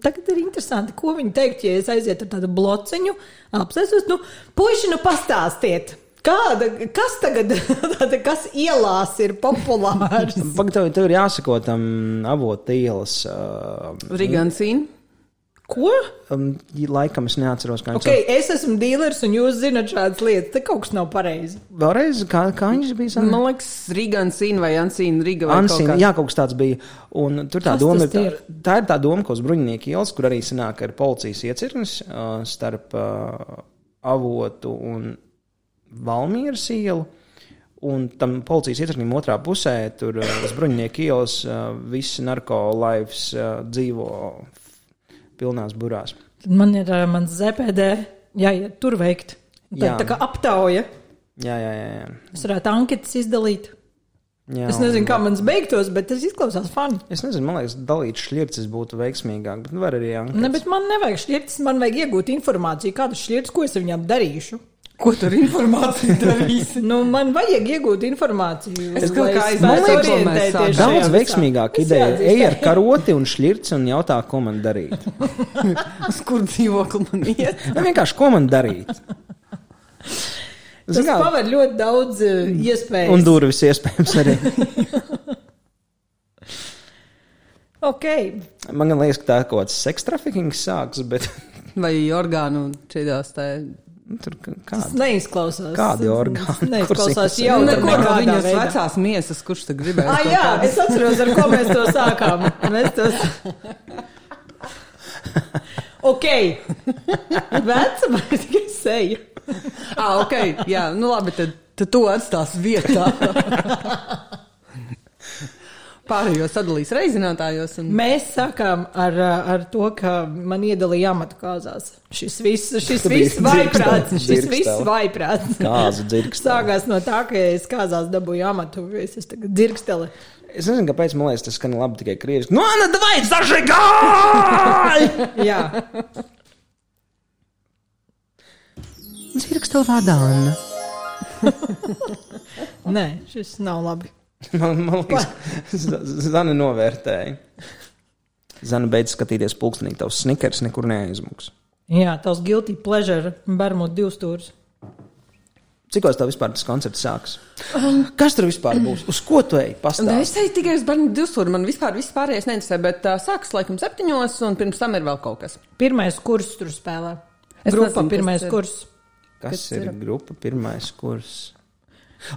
tagad ir interesanti, ko viņi teikt, ja es aizietu ar tādu blociņu, apsēstos. Nu, puiši, nu pastāstiet, kāda, kas tagad, [LAUGHS] kas ielās ir populārs? [LAUGHS] Pagaidām, tev, tev ir jāsako tam avotu ielas. Uh, Rigancīna. Ko? um, laikam es neatceros, kā viņš Okay, es esmu dīlers, un jūs zināt šādas lietas. Te kaut kas nav pareizi. Vēlreiz, kā, kā viņš bija? Zana? Man liekas, Rigancīna vai Ansīna Riga vai Ansīna, kaut jā, kaut kas tāds bija. Un tur tā Kas doma ir, ir? tā, tā ir tā doma, ko uz bruņinieku ielas, kur arī sanāk ar policijas iecirknis uh, starp uh, avotu un Valmīras ielu. Un tam policijas iecirknim otrā pusē, tur uh, uz bruņinieku ielas, uh, visi narko-laivs uh, dzīvo pilnās burās. Tad man ir uh, mans ZPD jāiet tur veikt. Tā, Jā. tā kā aptauja. Jā, jā, jā. jā. Es varētu anketas izdalīt. jā Es nezinu, kā mans beigtos, bet tas izklausās fani. Es nezinu, man liekas, dalīt šķirces būtu veiksmīgāk, bet var arī anketas. Ne, bet man nevajag šķirtas, man vajag iegūt informāciju, kādas šķirtas, ko es ar viņām darīšu. Ko tur informācija [LAUGHS] darīs? Nu, man vajag iegūt informāciju. Es kaut kā aizdomājos, Daudz Es ideja. Ej ar karoti un šķirci un jautā, ko man darīt. [LAUGHS] Uz kur dzīvokli man iet? Nu, vienkārši, ko man darīt? Tas Zini kā, paver ļoti daudz uh, iespēju. Un durvis iespējams arī. [LAUGHS] Ok, Man liekas, ka tā kaut kāds seks trafikings sāks, bet Vai orgānu šķidās tā? Nu, tur tas kāda. neizklausās. Kādi orgāni? Neizklausās jau Nu, no viņas veidā. vecās miesas, kurš te gribēja. Ah, jā, kādas- es atceros, ar ko mēs to sākām. Mēs tos... ok, veca vai tikai seja. Ah, ok, jā, nu labi, tad, tad to atstās vietā. [LAUGHS] Pārējo sadalīs reizinātājos. Un... Mēs sākām ar, ar to, ka man iedalīja amatu kāzās. Šis viss, šis viss vaiprāts, šis viss vaiprāts. Kāzu dzirksteli. Sākās no tā, ka es kāzās dabūju amatu, es esmu tagad dzirkstele. Es nezinu, kāpēc man liekas, tas skan labi tikai krieviski. Nu, Anna, davai, zažigāj! [LAUGHS] Jā, Dzirksteli vārdā, Anna. [LAUGHS] nē, šis nav labi. Man, man liekas, Zana novērtēja. Zana beidz skatīties pulkstenī, tavs snikers nekur neaizmuks. Jā, tavs guilty pleasure, barmot divus stūrus. Cikos tev vispār tas koncerts sāks? Kas tur vispār būs? Uz ko tu ej? Ne, Pastāsti. es teicu tikai uz bērnu divsūru. Man vispār viss pārējais neinteresē, bet uh, sāks laikam septiņos, un pirms tam ir vēl kaut kas. Pirmais kurs tur spēlē. Es Grupa, nezinu, pirmais ir. kurs. Kas Kas ir ir? grupa pirmais kurs?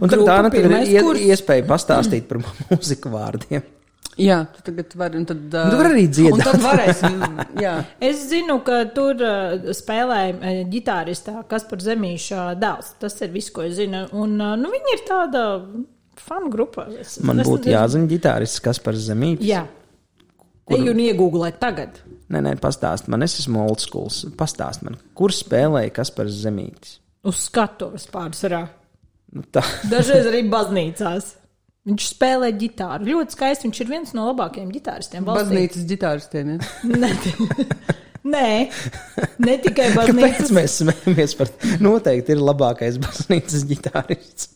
Un tad Grupa tā ir ie- kurs. iespēja pastāstīt par [LAUGHS] mūziku vārdiem. Jā, tu tagad vari. un Tad, uh, Tu vari arī dziedāt. Tad varēsim. [LAUGHS] Jā. Es zinu, ka tur spēlēja ģitāristā, kas par zemīšu dēls. Tas ir viss, ko es zinu. Un nu, viņi ir tāda fanu grupa. Es, Man es būtu jāzina ģitārists, kas par zemīti. Jā. Ej un iegūlēt tagad. Nē, nē, pastāst man, es esmu old school. Pastāst man, kur spēlēja kas par zemītis. Uz skatuves pārsvarā. Nu, tā. Dažreiz arī baznīcās. Viņš spēlē ģitāru. Ļoti skaisti. Viņš ir viens no labākajiem ģitāristiem. valstī. Baznīcas ģitāristiem. Ja? Ne, [LAUGHS] Nē, ne tikai Kāpēc baznīcas. mēs smējamies par to? Noteikti ir labākais baznīcas ģitārists.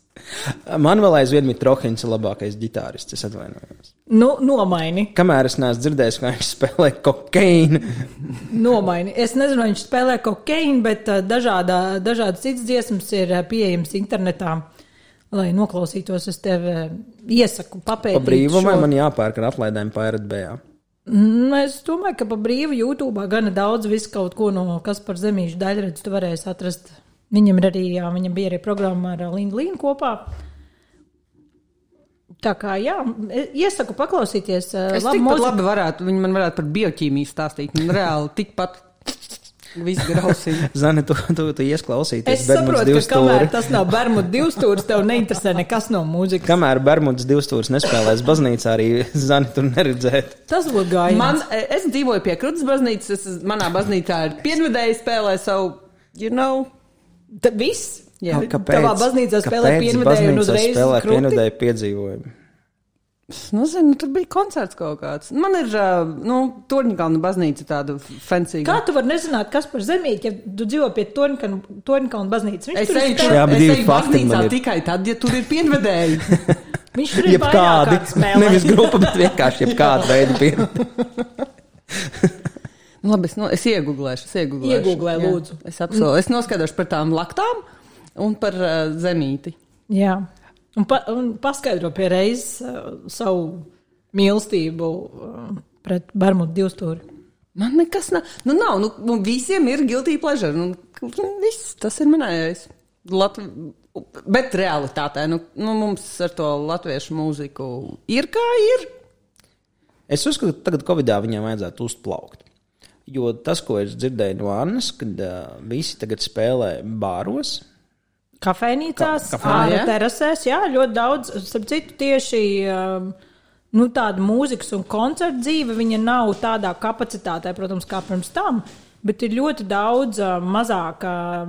Man vēl aizvien ir Trohins labākais ģitārists, es atvainojos. Nu, nomaini. Kamēr es neesmu dzirdējis, ka viņš spēlē kokaīnu, Nomaini. Es nezinu, vai viņš spēlē kokaīnu, bet uh, dažādā, dažādas citas dziesmas ir uh, pieejamas internetā. lai noklausītos. Es tev eh, iesaku papētīt. Pa brīvu vai šo- man jāpērk ar atlaidēm Bay? Mm, Es domāju, ka pa brīvu YouTube gana daudz visu kaut ko no kas par zemīšu daļradzi tu varēsi atrast. Viņam ir arī, jā, viņam bija arī programma ar ā, Lindu Līnu kopā. Tā kā, jā, e- iesaku paklausīties. ā, Es labu tikpat mūziku. labi varētu, viņi man varētu par bioķīmiju stāstīt. Man reāli tikpat. [LAUGHS] Zani, tu, tu, tu iesklausīties. Es saprotu, ka kamēr tas nav Bermuda divstūris, tev neinteresē nekas no mūzikas. Kamēr Bermudas divstūris nespēlēs baznīcā, arī Zani tur neredzēt. Tas būtu gājis. Man, e, es dzīvoju pie Krutas baznīcas, es, manā baznīcā ir pienvedēji spēlē savu, you know, Ta, viss. Jā. Tavā baznīcā spēlē pienvedēju un uzreiz spēlē pienvedēju piedzīvojumu. nu, zinu, tur bija koncerts kaut kāds. Man ir, nu, Torņkalna baznīca tāda fancy. Kā tu vari nezināt, kas par zemīti, ja tu dzīvo pie Torņkalna baznīcas? Viņš Es tur ir eju, bet es divi fakti tikai tad, ja tur ir pienvedēji. [LAUGHS] Viņš tur ir Jebkādi, nevis grupa, bet vienkārši jebkāda veida pieredze. [LAUGHS] Nu, Labi, es, no, es iegūlēšu, es iegūlēšu. Iegūglē, Jā, lūdzu. Es apsolu, es noskaidrošu par tām laktām un par uh, zemīti. Jā, un, pa, un paskaidro pie reizes uh, savu mīlestību uh, pret Bermudu divstūri. Man nekas nav. Nu, nav, nu, nu, visiem ir guilty pleasure. Nu, viss, tas ir manējais. Latv... Bet realitātē, nu, nu, mums ar to latviešu mūziku ir kā ir. Es uzskatu, ka tagad Covidā viņam vajadzētu uzplaukt. Jo tas, ko es dzirdēju no Annas, kad uh, visi tagad spēlē bāros, Kafejnīcās, Ka- ārā terasēs, jā, ļoti daudz. Starp citu, tieši um, nu, tāda mūzikas un koncerta dzīve, viņa nav tādā kapacitātē, protams, kā pirms tam. Bet ir ļoti daudz mazāk,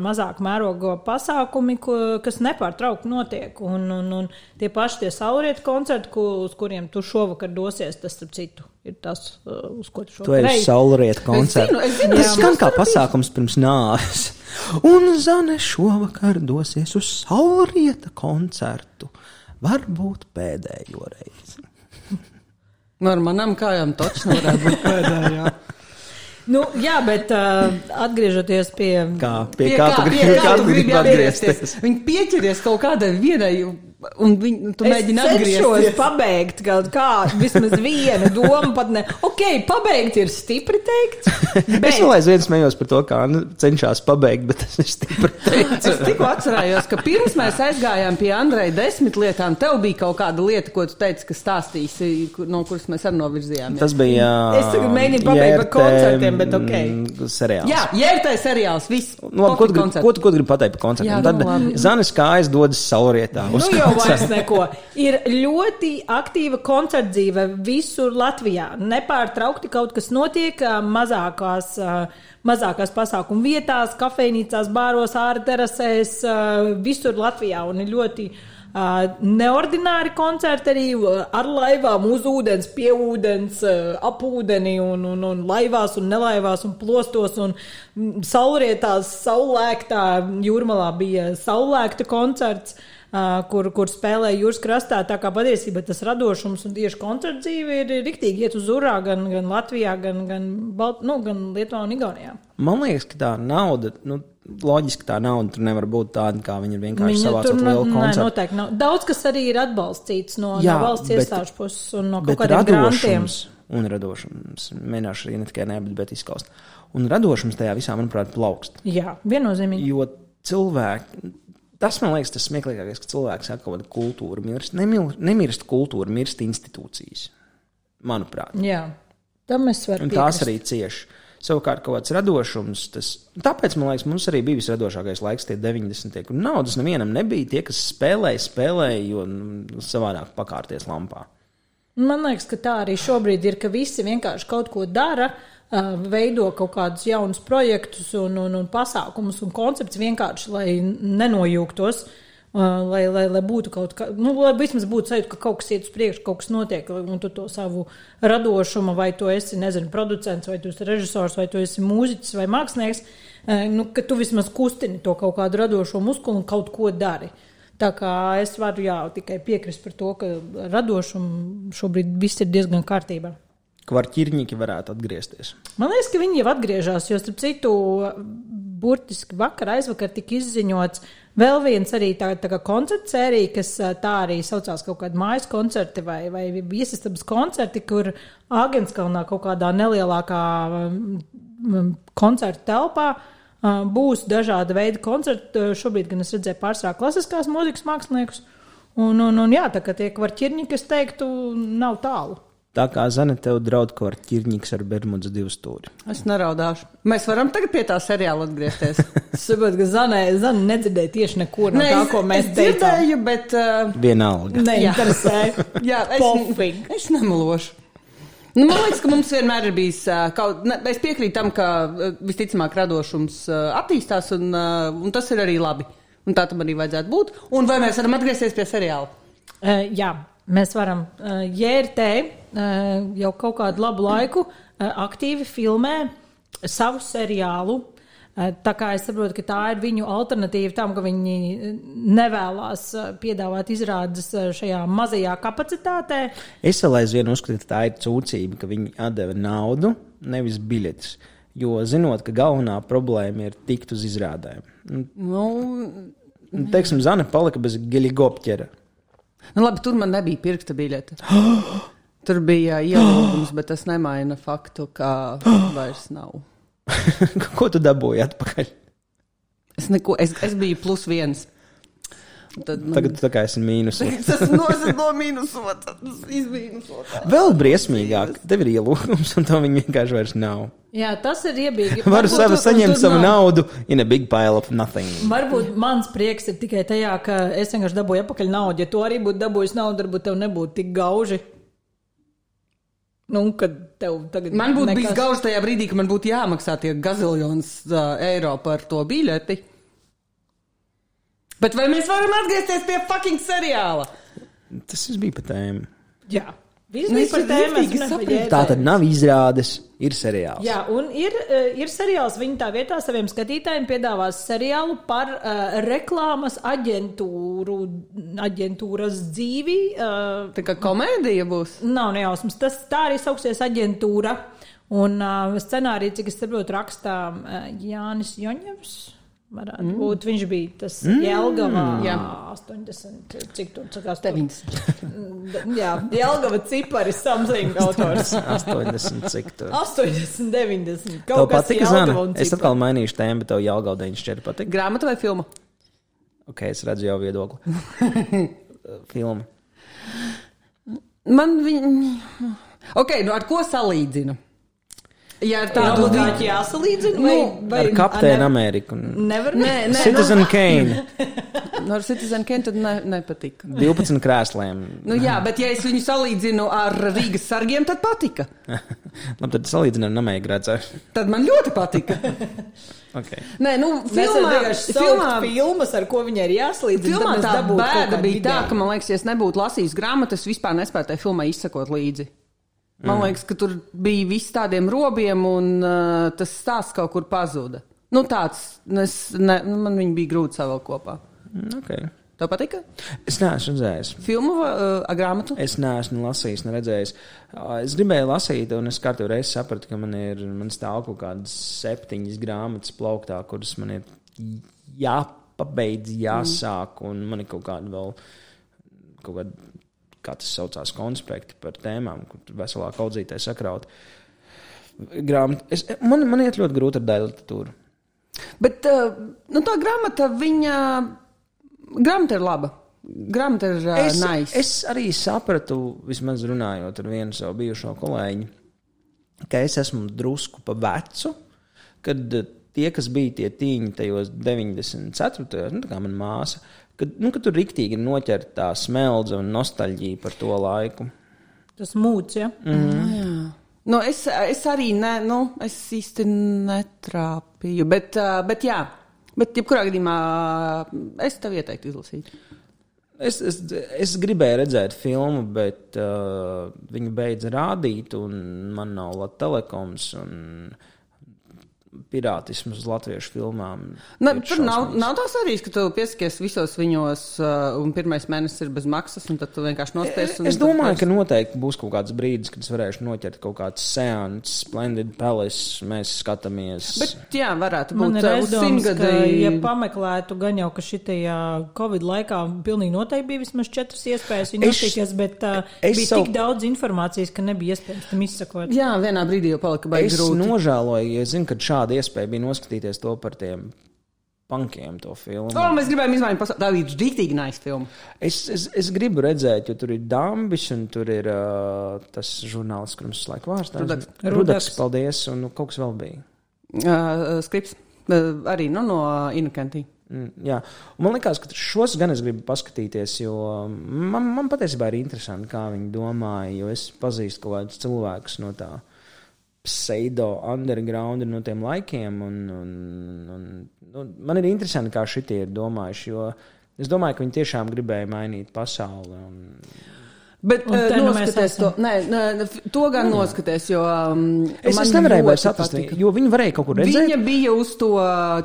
mazāk mēroga pasākumi, ko, kas nepārtraukti notiek. Un, un, un tie paši tie saulrietu koncerti, ko, uz kuriem tu šovakar dosies, tas, starp citu, ir tas, uh, uz ko tu tu šovakar esi ej. saulrieta koncerts. zinu, es zinu, tas skan kā pasākums pirms nāves. Un Zane šovakar dosies uz saulrieta koncertu. Varbūt pēdējo reizi. Nu, ar manām kājām taču nevarētu būt pēdējā. [LAUGHS] Nu, jā, bet uh, atgriežoties pie. Kā, pie, pie kā, tu kā tu gribi atgriezties? Viņi pieķeries kaut kādai vienai, un viņi, tu mēģini Es cenšos atgriezties. pabeigt kaut kā, vismaz vienu domu, pat ne. Ok, pabeigt ir stipri teikt. [LAUGHS] Es Bet, vēl aizvien smējos par to, kā Anna cenšas pabeigt, bet tas ir stipri teikts. Es tikko atcerējos, ka pirms mēs aizgājām pie Andreja desmit lietām, tev bija kaut kāda lieta, ko tu teici, ka stāstīsi, no kuras mēs arī novirzījāmies. Tas bija. Es tagad mēģinu pabeigt par koncertiem, bet ok. ok. Seriāls. Jā, jērtai seriāls, viss. Nu, labi, ko, tu ko, tu, ko tu gribi pateikt par koncertu? Jā, Tad nu, labi. Zanes kājas dodas saulrietā. nu jau vairs neko. Ir ļoti aktīva koncerta dzīve visur Latvijā. Nepārtraukti kaut kas notiek mazākās, mazākās pasākumu vietās, kafejnīcās, bāros, ārā terasēs, ā, visur Latvijā. Un ir ļoti neordināri koncerti arī ar laivām, uz ūdens, pie ūdens, ap ūdeni, un, un, un laivās, un nelaivās, un plostos. Un saulrietās, saulēktā jūrmalā bija saulēkta koncerts. Uh, kur, kur spēlēja jūras krastā. Tā kā patiesībā tas radošums un tieši koncerta dzīve ir rīktīgi iet uz urā gan, gan Latvijā, gan, gan, Balt, nu, gan Lietuvā un Igaunijā. Man liekas, ka tā nauda, nu, loģiski tā nauda tur nevar būt tāda, kā viņa ir vienkārši Viņa savācot tur lielu nē, noteikti nav. Daudz kas arī ir atbalstīts no, Jā, no valsts bet- iestāžu puses un no kaut kādiem grantiem. un radošums, mēģināšu arī ne tikai nē, bet, bet izskaust. Un radošums tajā visā, manuprāt, plaukst. Jā, viennozīmīgi. Jo cilvēki, tas man liekas, tas smieklīgākais, ka cilvēks saka, ka kultūra mirst. Nemil, nemirst kultūra, mirst institūcijas. Manuprāt. Jā, tam es varu Un tās piekrist. arī cieši. Savukārt, kaut kāds radošums, tas, tāpēc man liekas, mums arī bija visradošākais laiks, tie 90. kur naudas nevienam nebija. Tie, kas spēlēja, spēlēja, jo savādāk pakārties lampā. Man liekas, ka tā arī šobrīd ir, ka visi vienkārši kaut ko dara, ā, veido kaut kādus jaunus projektus un, un, un pasākumus un koncepts vienkārši, lai nenojūgtos. Lai, lai, lai būtu kaut kā, nu, lai vismaz būtu sajūta, ka kaut kas iet uz priekšu, kaut kas notiek, un tu to savu radošumu, vai tu esi, nezinu, producents, vai tu esi režisors, vai tu esi mūziķis vai mākslinieks, nu, ka tu vismaz kustini to kaut kādu radošo muskuli un kaut ko dari. Tā kā es varu jā, tikai piekrist par to, ka radošumu šobrīd viss ir diezgan kārtībā. Kvarķirņiki varētu atgriezties. Man liekas, ka viņi jau atgriežas, jo, starp citu, burtiski vakar, aizvakar tika izziņots Vēl viens arī tā, tā kā koncerta sērija, kas tā arī saucās kaut kāda mājas koncerti vai, vai viesistabas koncerti, kur Āgenskalnā kaut kādā nelielākā koncerta telpā būs dažāda veida koncerti. Šobrīd gan es redzēju pārsvarā klasiskās mūzikas māksliniekus. Un, un, un jā, tā kā tie kvarķirņi, kas teiktu, nav tālu. Tā kā Zana tev draud, ko ar ķirņīgs ar Bermudas divu stūri. Es neraudāšu. Mēs varam tagad pie tā seriāla atgriezties. [LAUGHS] Es saprotu, ka Zana, Zana nedzirdēja tieši neko no Nē, tā, es- ko mēs es teicām. dzirdēju, bet. Uh, Vienalga. Neinteresē. [LAUGHS] Jā, es, Pofīgi. es nemelošu. Nu, man liekas, ka mums vienmēr ir bijis uh, kaut kas. Es piekrītu tam, ka uh, visticamāk radošums uh, attīstās, un, un tas ir arī labi. Un tā tam arī vajadzētu būt. Un vai mēs varam atgriezties pie seriāla? Uh, jā, mēs varam. Uh, JRT jau kaut kādu labu laiku uh, aktīvi filmē savu seriālu. Uh, Tā kā es saprotu, ka tā ir viņu alternatīva tam, ka viņi nevēlas piedāvāt izrādes šajā mazajā kapacitātē. Es vēl aizvien uzskatu, ka tā ir cūcība, ka viņi atdeva naudu, nevis biļetes. Jo zinot, ka galvenā problēma ir tikt uz izrādēm. Nu, teiksim, Zana palika bez geļigopķera. nu, labi, tur man nebija pirksta biļete. [GASPS] Tur bija ielūgums, [GASPS] bet tas nemaina faktu, ka [GASPS] vairs nav. [LAUGHS] Ko tu dabūji atpakaļ? Es, neko, es, es biju plus viens. Tad man... Tagad tā kā esi mīnus. [LAUGHS] tas nozag no mīnusotā. Tas izmīnusotā. Vēl briesmīgāk, tev ir ielūgums, un to viņi vienkārši vairs nav. Jā, tas ir iebīgi. [LAUGHS] Varu sev saņemt savu naudu in a big pile of nothing. Varbūt mans prieks ir tikai tajā, ka es vienkārši dabūju atpakaļ naudu. Ja tu arī būtu dabūjis naudu, varbūt tev nebūtu tik gauži. Nu, kad tev tagad Man būtu nekas- bijis gaužs tajā brīdī, ka man būtu jāmaksā tie gaziljons uh, eiro par to biļeti. Bet vai mēs varam atgriezties pie fucking seriāla? Tas bija pa tēmu. Jā, Nu, par sapratu. ģērbēju. Tā tad nav izrādes, ir seriāls. Jā, un ir, eh, ir seriāls. Viņi tā vietā saviem skatītājiem piedāvās seriālu par uh, reklāmas aģentūru, aģentūras dzīvi. Uh, Tā kā komēdija būs. nav nejausmas. Tas tā arī sauksies aģentūra. Un uh, scenāriju, cik es saprotu, rakstā uh, Jānis Joņevs. Varētu mm. būt. Viņš bija tas mm. Jelgavā. Jā. 80, cik tur sakās? 90. Jā, Jelgava cipari something [LAUGHS] autors. 80 cik tur. 80, 90. Tev Kaut kas patika, Zana? Es atkal mainīšu tēmu, bet tev jāgaudiņš šķiet patika. Grāmata vai filma? Ok, es redzu jau viedokli. [LAUGHS] Filma. Man viņa. Ok, nu ar ko salīdzinu? Ja ar Tā tādu būtu jāsalīdzina. Vai, Nu, vai Ar Kapteinu ne- Ameriku. Nevar Nē, nē, Citizen Kane. [LAUGHS] nu, ar Citizen Kane tad ne, nepatika. 12 krēsliem. Nu, jā, bet ja es viņu salīdzinu ar Rīgas sargiem, tad patika. [LAUGHS] Labi, tad salīdzinām Namēju grācā. Tad man ļoti patika. [LAUGHS] Okay. Nē, nu, filmā, filmā, filmas, ar ko viņai ir jāslīdz. filmā tā bēda bija tā, ka man liekas, ja es nebūtu lasījis grāmatu, es vispār nespēju tai filmai izsekot līdzi. Man liekas, ka tur bija viss tādiem robiem, un uh, tas stāsts kaut kur pazuda. Nu, tāds, nu, es, ne, nu, man viņi bija grūti savēl kopā. Okay. Tev patika? Es neesmu redzējis. Filmu vai uh, grāmatu? Es neesmu lasījis, neredzējis. Ā, Es gribēju lasīt, un es katru reizi sapratu, ka man ir man stāv kaut kādas septiņas grāmatas plauktā, kuras man ir jāpabeidz, jāsāk, un man ir kaut kāda vēl, kaut kāda, kā tas saucās, konspekti par tēmām, kur veselā kaudzītē sakraut. Grāmata. Es, man, man iet ļoti grūti ar daļu literatūru. Bet uh, nu, tā grāmata, viņa. Grāmata ir laba. Grāmata ir uh, Es, nice. es arī sapratu, vismaz runājot ar vienu savu bijušo kolēģi, ka es esmu drusku pa vecu, kad eh, tie, kas bija tie tīņi tajos 94. nu, tā kā mana māsa, kad, nu, kad tur riktīgi ir noķerta tā smeldze un nostalģija par to laiku. Tas mūts, ja? Mm. Nu, es, es arī ne, nu, es īsti netrāpīju. Bet, uh, bet jā, bet jebkurā gadījumā es tev ieteiktu izlasīt. Es, es, es gribēju redzēt filmu, bet uh, viņi beidza rādīt, un man nav telekoms. un pirātisms uz latviešu filmām. Na, ir tur nav, nav tā arī, ka tu piesakies visos viņos, uh, un pirmais mēnesis ir bez maksas, un tad tu vienkārši nospies. un Es domāju, ka noteikti būs kaut kāds brīdis, kad es varēšu noķert kaut kādu seansu, Splendid Palace. Mēs skatāmies. Bet, jā, varētu Man būt uh, uz aizdoms, ka, ja pameklētu, gan jau, ka šitajā Covid laikā pilnīgi noteikti bija vismaz četras iespējas viņu Es- noskatīties, bet uh, es bija savu- tik daudz informācijas, ka nebija iespējams tam izsakot. Jā, vienā brīdī jau palika baigi Es grūti. nožēloju, jo es zinu, ka šāda iespēja bija noskatīties to par tiem punkiem, to filmu. O, mēs gribējām izmaiņot pasauli. Tā bija rīktīgi nice filma. Es, es, es gribu redzēt, jo tur ir Dambis un tur ir uh, tas žurnālists, kurš laiku vārds Rudaks. Rudaks, Rudaks. paldies, un nu, kaut kas vēl bija. Uh, skrips. Uh, arī nu, no Inukentī. Mm, jā, man liekas, ka šos gan es gribu paskatīties, jo man, man patiesībā ir interesanti, kā viņi domāja. Jo es pazīstu kaut kādus cilvēkus no tā pseido underground, no tiem laikiem. Un, un, un, un, man ir interesanti, kā šitie ir domājuši. Jo es domāju, ka viņi tiešām gribēja mainīt pasauli. Un, Bet uh, nu noskaties to, nē, nē, to gan noskaties, jo um, es, man es nevarēju vairs atrast, patika. jo viņi varēja kaut kur redzēt. Viņa bija uz to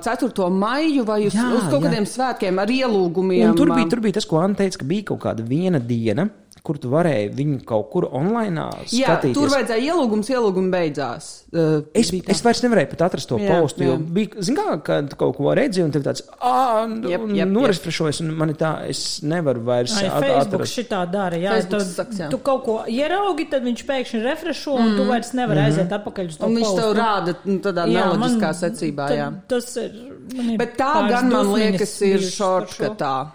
4. maiju vai uz, Jā, uz kaut jā. kādiem svētkiem ar ielūgumiem. Un tur bija, um, tur bija tas, ko Anna teica, ka bija kaut kāda viena diena, kur tu varēji viņu kaut kur online Jā, skatīties. tur vajadzēja ielūgums, ielūgums beidzās. Uh, Es, es vairs nevarēju pat atrast to Jā, postu, jo jā. bija, zin kā, kad tu kaut ko redzi, un tev tāds, ah, norefrešojas, un man ir tā, es nevaru vairs Ai, at- Facebook atrast. šitā dara. Jā, tu, saks, jā. tu kaut ko ieraugi, tad viņš pēkšņi refrešo, un tu vairs nevari aiziet atpakaļ uz to Un viņš postu. tev rāda nu, tādā Jā, neloģiskā man- secībā. tad Jā. Tas ir. man ir Bet tā gan man liekas ir par šo.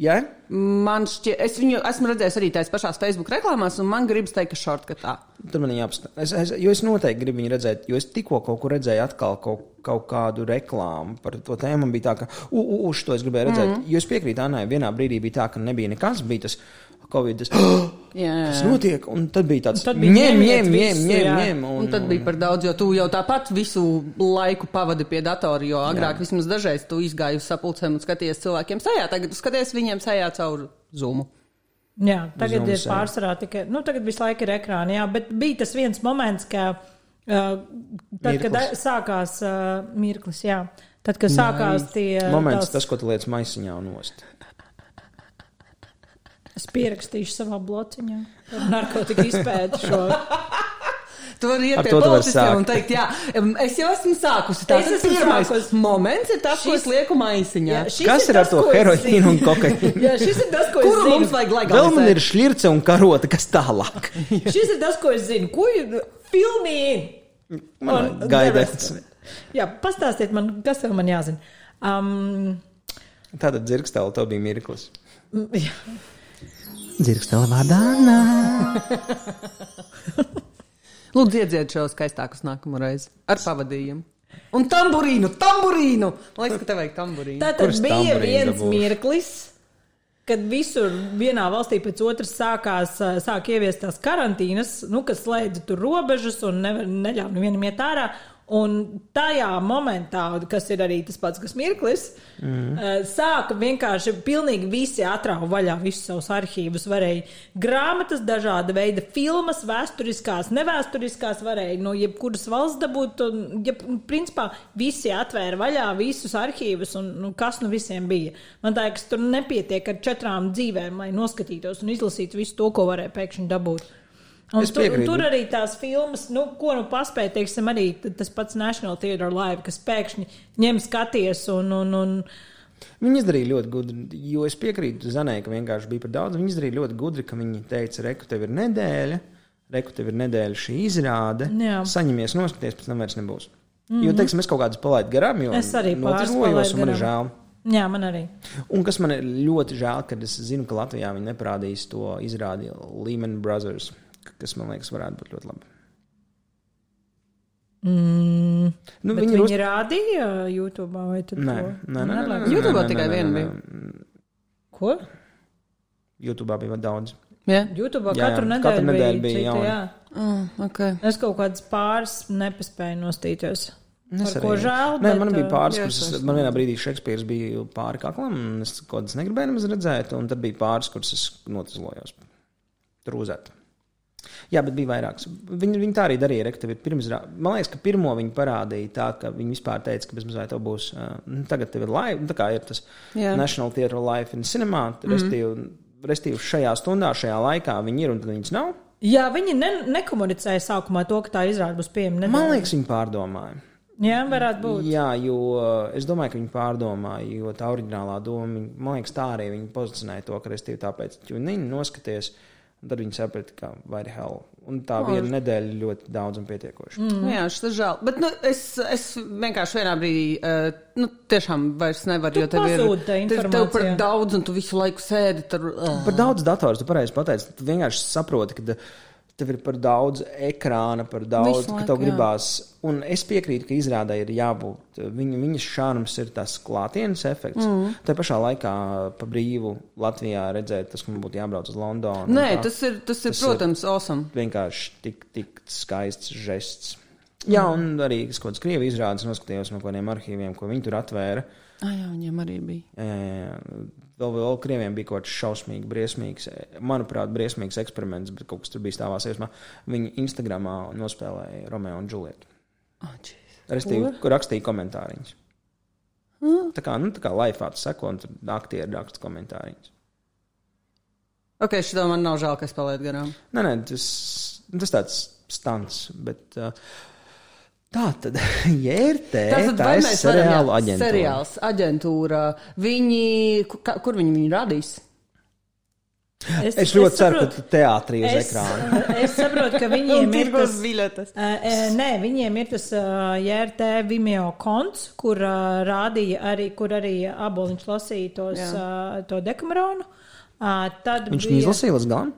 Jā, Man šķiet, es viņu esmu redzējis arī tās pašās Facebook reklāmās, un man gribas teikt, ka šortkatā. tur man jāapstāsta. Es, es, jo es noteikti gribu viņu redzēt, jo es tikko kaut kur redzēju atkal kaut, kaut kādu reklāmu par to tēmu. Man bija tā, ka, u, u, u, šo es gribēju redzēt. Mm. Jo es piekrītu Annai, vienā brīdī bija tā, ka nebija nekas, bija tas Covid. Tas, [GASPS] notiek? Un tad bija tāds, ņem, ņem, ņem, ņem, ņem. Un, un tad bija par daudz, jo tu jau tāpat visu laiku pavadi pie datora, jo agrāk Jā. vismaz dažreiz tu izgāji uz sapulcēm un skaties cilvēkiem sejā. Tagad tu skaties viņiem sejā caur zūmu. Jā, tagad Zooms, ir jā. pārsvarā tikai, nu, tagad visu laiku ir ekrāni, jā, bet bija tas viens moments, ka, uh, tad, kad Mirklis. a- sākās uh, mirklis, jā, tad, kad sākās tie. Moments, tās- tas, ko tu liec maisiņā nost. Es pierakstīšu savā blociņā par narkotiku izpēti šo. [LAUGHS] Tu vari iet Ar pie to policistiem un teikt, jā, es jau esmu sākusi. Tā Es tas esmu pirmais sākusi. moments ir tas, ko Šis- es lieku maisiņā. Jā, Kas ir ar tas, to ko es heroīnu un kokaīnu? [LAUGHS] Jā, šis ir tas, ko Kuru es zinu. mums vajag Vēl man legalizēt? ir šķirce un karota, kas tālāk. [LAUGHS] Šis ir tas, ko es zinu. Ko ir filmīgi? Man gaidāts. Jā, pastāstiet man, kas tev man jāzina. Um, Tātad dzirkstēl, tev bija mirklis. jā. Dzirkstēl vārdā Anna. [LAUGHS] Lūdzu, iedzied šo skaistāku nākamo reizi ar pavadījumu. Un tamburīnu, tamburīnu! Man liekas, ka tev vajag tamburīnu. Tā tad Kurš bija viens dabūšu? mirklis, kad visur vienā valstī pēc otras sākās, sāk ieviest tās karantīnas, nu, kas slēdza tur robežas un nevar- neļāva nevienam iet ārā. Un tajā momentā, kas ir arī tas pats, kas mirklis, mm. sāka vienkārši pilnīgi visi atrauga vaļā visus savus arhīvus. Varēja grāmatas, dažāda veida filmas, vēsturiskās, nevēsturiskās, varēja no jebkuras valsts dabūt. Un, ja, principā visi atvēra vaļā visus arhīvus, un nu, kas nu visiem bija. Man liekas, tur nepietiek ar četrām dzīvēm, lai noskatītos un izlasītu visu to, ko varēja pēkšņi dabūt. Un tur, un tur arī tās filmas, nu, ko nu paspēja, teiksim, arī tas pats National Theatre Live, kas pēkšņi ņem skaties un, un, un Viņi izdarīja ļoti gudri, jo es piekrītu Zanē, ka vienkārši bija par daudz. Viņi izdarīja ļoti gudri, ka viņi teica, reku, tev ir nedēļa, reku, tev ir nedēļa šī izrāde. Jā. Saņemies, noskaties, pēc tam vairs nebūs. Mm -hmm. Jo, teiksim, es kaut kādus palaidu garām, jo Es arī palaidu un man ir žēl. jā, man arī. Un kas man ir ļoti žēl, kad es zinu, ka Latvijā viņi neparādīs to izrādi Lehman Brothers, kas man liekas varētu būt ļoti labi. Mm, Nu, viņi viņi, uz... rādīja YouTube vai tad Nē, to? nē, nē, nē, nē, YouTube tikai viena bija. Ko? YouTube bija daudz. Jā, YouTube Jā, katru jā, nedēļu bija, bija cita, jauna. jā. mm, ok. Es kaut kādas pāris nepaspēju nostīties. Es Par ko arī- žēl, Nē, bet, man bija pāris, kuras man vienā brīdī Šekspīrs bija pāri kaklam, un es kaut kādas negribēju nemaz redzēt, un tad bija pāris, kuras es notizlojos. Trūzēt. Jā, bet bija vairākas. Viņi, viņi tā arī darīja. Re, ka tev ir pirms, man liekas, ka pirmo viņi parādīja tā, ka viņi vispār teica, ka bezmazliet tev būs. Uh, tagad tev ir live, nu, tā kā ir tas Jā. National Theatre Life in Cinema. Mm. Restīvi, restīvi šajā stundā, šajā laikā viņi ir un tad viņas nav. Jā, viņi ne, nekomunicēja sākumā to, ka tā izrāda būs pieejama. Man liekas, viņi pārdomāja. Jā, varētu būt. Jā, jo es domāju, ka viņi pārdomāja, jo tā oriģinālā doma, man liekas, tā arī viņi pozicionēja to, ka restīvi tāpēc, jo viņi noskaties, un tad viņi saprata, ka vai hell. Un tā viena nedēļa ļoti daudz un pietiekoši. Mm. Mm. Jā, šis ir žēl. Bet nu, es, es vienkārši vienā brīdī, uh, nu, tiešām vairs nevaru, Tu jo tev ir, tev, tev par daudz, un tu visu laiku sēdi tur. Uh. Par daudz datorus, tu pareizi pateici. Tu vienkārši saproti, ka tev ir par daudz ekrāna, par daudz, Visu ka tev jā. gribās. Un es piekrītu, ka izrādē ir jābūt. Viņa, viņas šārms ir tas klātienes efekts. Mm. Tā pašā laikā pa brīvu Latvijā redzēt, tas, ka man būtu jābrauc uz Londonu. Nē, tā. tas ir, tas ir Tas ir- protams, awesome. vienkārši tik, tik skaists žests. Jā, un arī kaut kādas krievi izrādes noskatījos no kādiem arhīviem, ko viņi tur atvēra. Ah, jā, viņiem arī bija. Jā, jā, jā. Vēl, vēl krieviem bija kaut kāds šausmīgs, briesmīgs, manuprāt, briesmīgs eksperiments, bet kaut kas tur bija stāvā sajūsmā. Viņi Instagramā nospēlēja Romeo un Džulietu. Oh. Restīvi, kur rakstīja komentāriņus. Tā kā, nu, tā kā laifā tu seko, un tur aktieri raksta komentāriņus. ok, šitā man nav žēl, ka es palaidu garām. Nē, nē, tas, tas tāds stants, bet uh, tā tad, [LAUGHS] jērtē, Tātad, tā ir jā, aģentūra. seriāls, aģentūra, viņi, ku- ka- kur viņi viņu radīs? Es ļoti ceru, ka tu teātrī uz es, ekrāna. [LAUGHS] es saprotu, ka [LAUGHS] viņiem ir tas. biļetes. Uh, uh, nē, viņiem ir tas uh, JRT Vimeo konts, kur rādīja arī, kur arī aboliņš lasīja tos, Jā. to dekameronu. Tad Viņš bija- izlasīja līdz galam.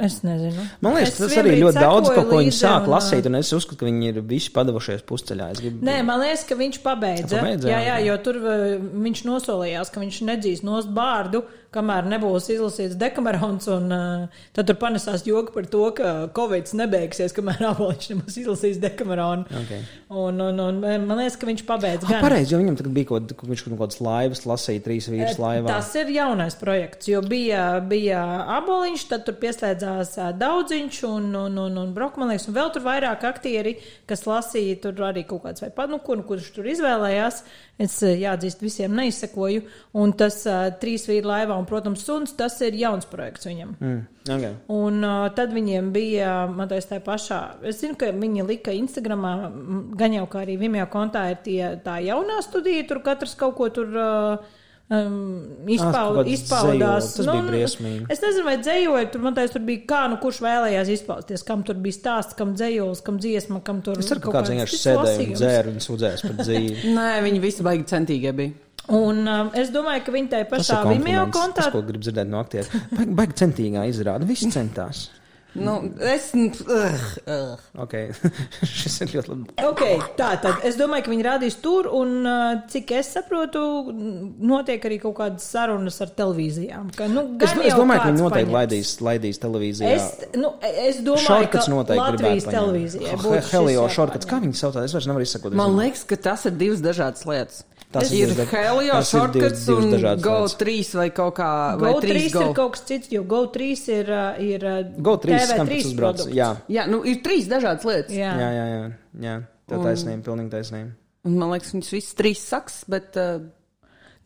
Uh, Es nezinu. Man liekas, Es tas arī ļoti daudz, ko, ko viņi līdzi sāk un, lasīt, un es uzskatu, ka viņi ir visi padavušies pusceļā. Es gribu... Nē, man liekas, ka viņš pabeidza. Pabeidza, jā, jā. jā, jo tur uh, viņš nosolījās, ka viņš nedzīs nost bārdu, kamēr nebūs izlasīts dekamerons, un uh, tad tur panesās joki par to, ka Covid nebeigsies, kamēr [LAUGHS] aboliņš nebūs izlasījis dekameronu. Okay. Un, un, un man liekas, ka viņš pabeidza. Ah, gan. pareizi, jo viņam bija kaut, ka viņš kaut kādas laivas lasīja, trīs vīrus laivā. Tas ir jaunais projekts, jo bija, bija aboliņš, tad tur pieslēdzās ā, daudziņš un, un, un, un brokmanīgs, un vēl tur vairāk aktieri, kas lasīja tur arī kaut kāds vai padnukunu, kurš tur izvēlējās. Es jāatzīst, visiem neizsekoju. Un tas ā, trīs vīri laivā un, protams, suns, tas ir jauns projekts viņam. Mm, okay. Un uh, tad viņiem bija, man liekas, tā pašā. Es zinu, ka viņi lika Instagramā, gan jau kā arī Vimeo kontā ir tie, tā jaunā studija, tur katrs kaut ko tur. Uh, Um, izpaud, kāds izpaudās. dzējoli, tas bija briesmīgi. Es nezinu, vai dzējoļi tur, liekas, tur bija kā, nu kurš vēlējās izpausties, kam tur bija stāsts, kam dzējolis, kam dziesma, kam tur Es ceru, ka kaut vienkārši cits sēdēja un dzēra un sūdzējās par dzīvi. [LAUGHS] Nē, viņi visi baigi centīgie bija. Un um, es domāju, ka viņi tajā pašā Vimeo kontā tas, ko grib dzirdēt no aktieriem. Baigi, baigi centīgā izrāda, visi centās. Nu, es. Uh, uh. Okay. [LAUGHS] Šis ir ļoti labi. Okay, tā tad es domāju, ka viņi rādīs tur, un uh, cik es saprotu, notiek arī kaut kādas sarunas ar televīzijām. Ka, nu, Es, es domāju, ka viņi noteikti paņems. laidīs, laidīs televīzijā. Es, nu, es domāju, Šorkats ka noteikti Latvijas būtu šis Helio šorkats, kā viņi sauc, es vairs nevaru izsakot. Man liekas, ka tas ir divas dažādas lietas. Tas ir ir Helio ir shortcuts un Go lietas. 3 vai kaut kā. Vai Go 3 3 ir Go. kaut kas cits, jo Go 3 ir, uh, ir uh, Go 3 skan TV3 pēc uzbrauc. Jā, Jā, nu ir trīs dažādas lietas. Jā. jā, jā, jā, jā. Tev taisnība, pilnīgi taisnība. Un man liekas, viņas visas trīs saks, bet. Uh,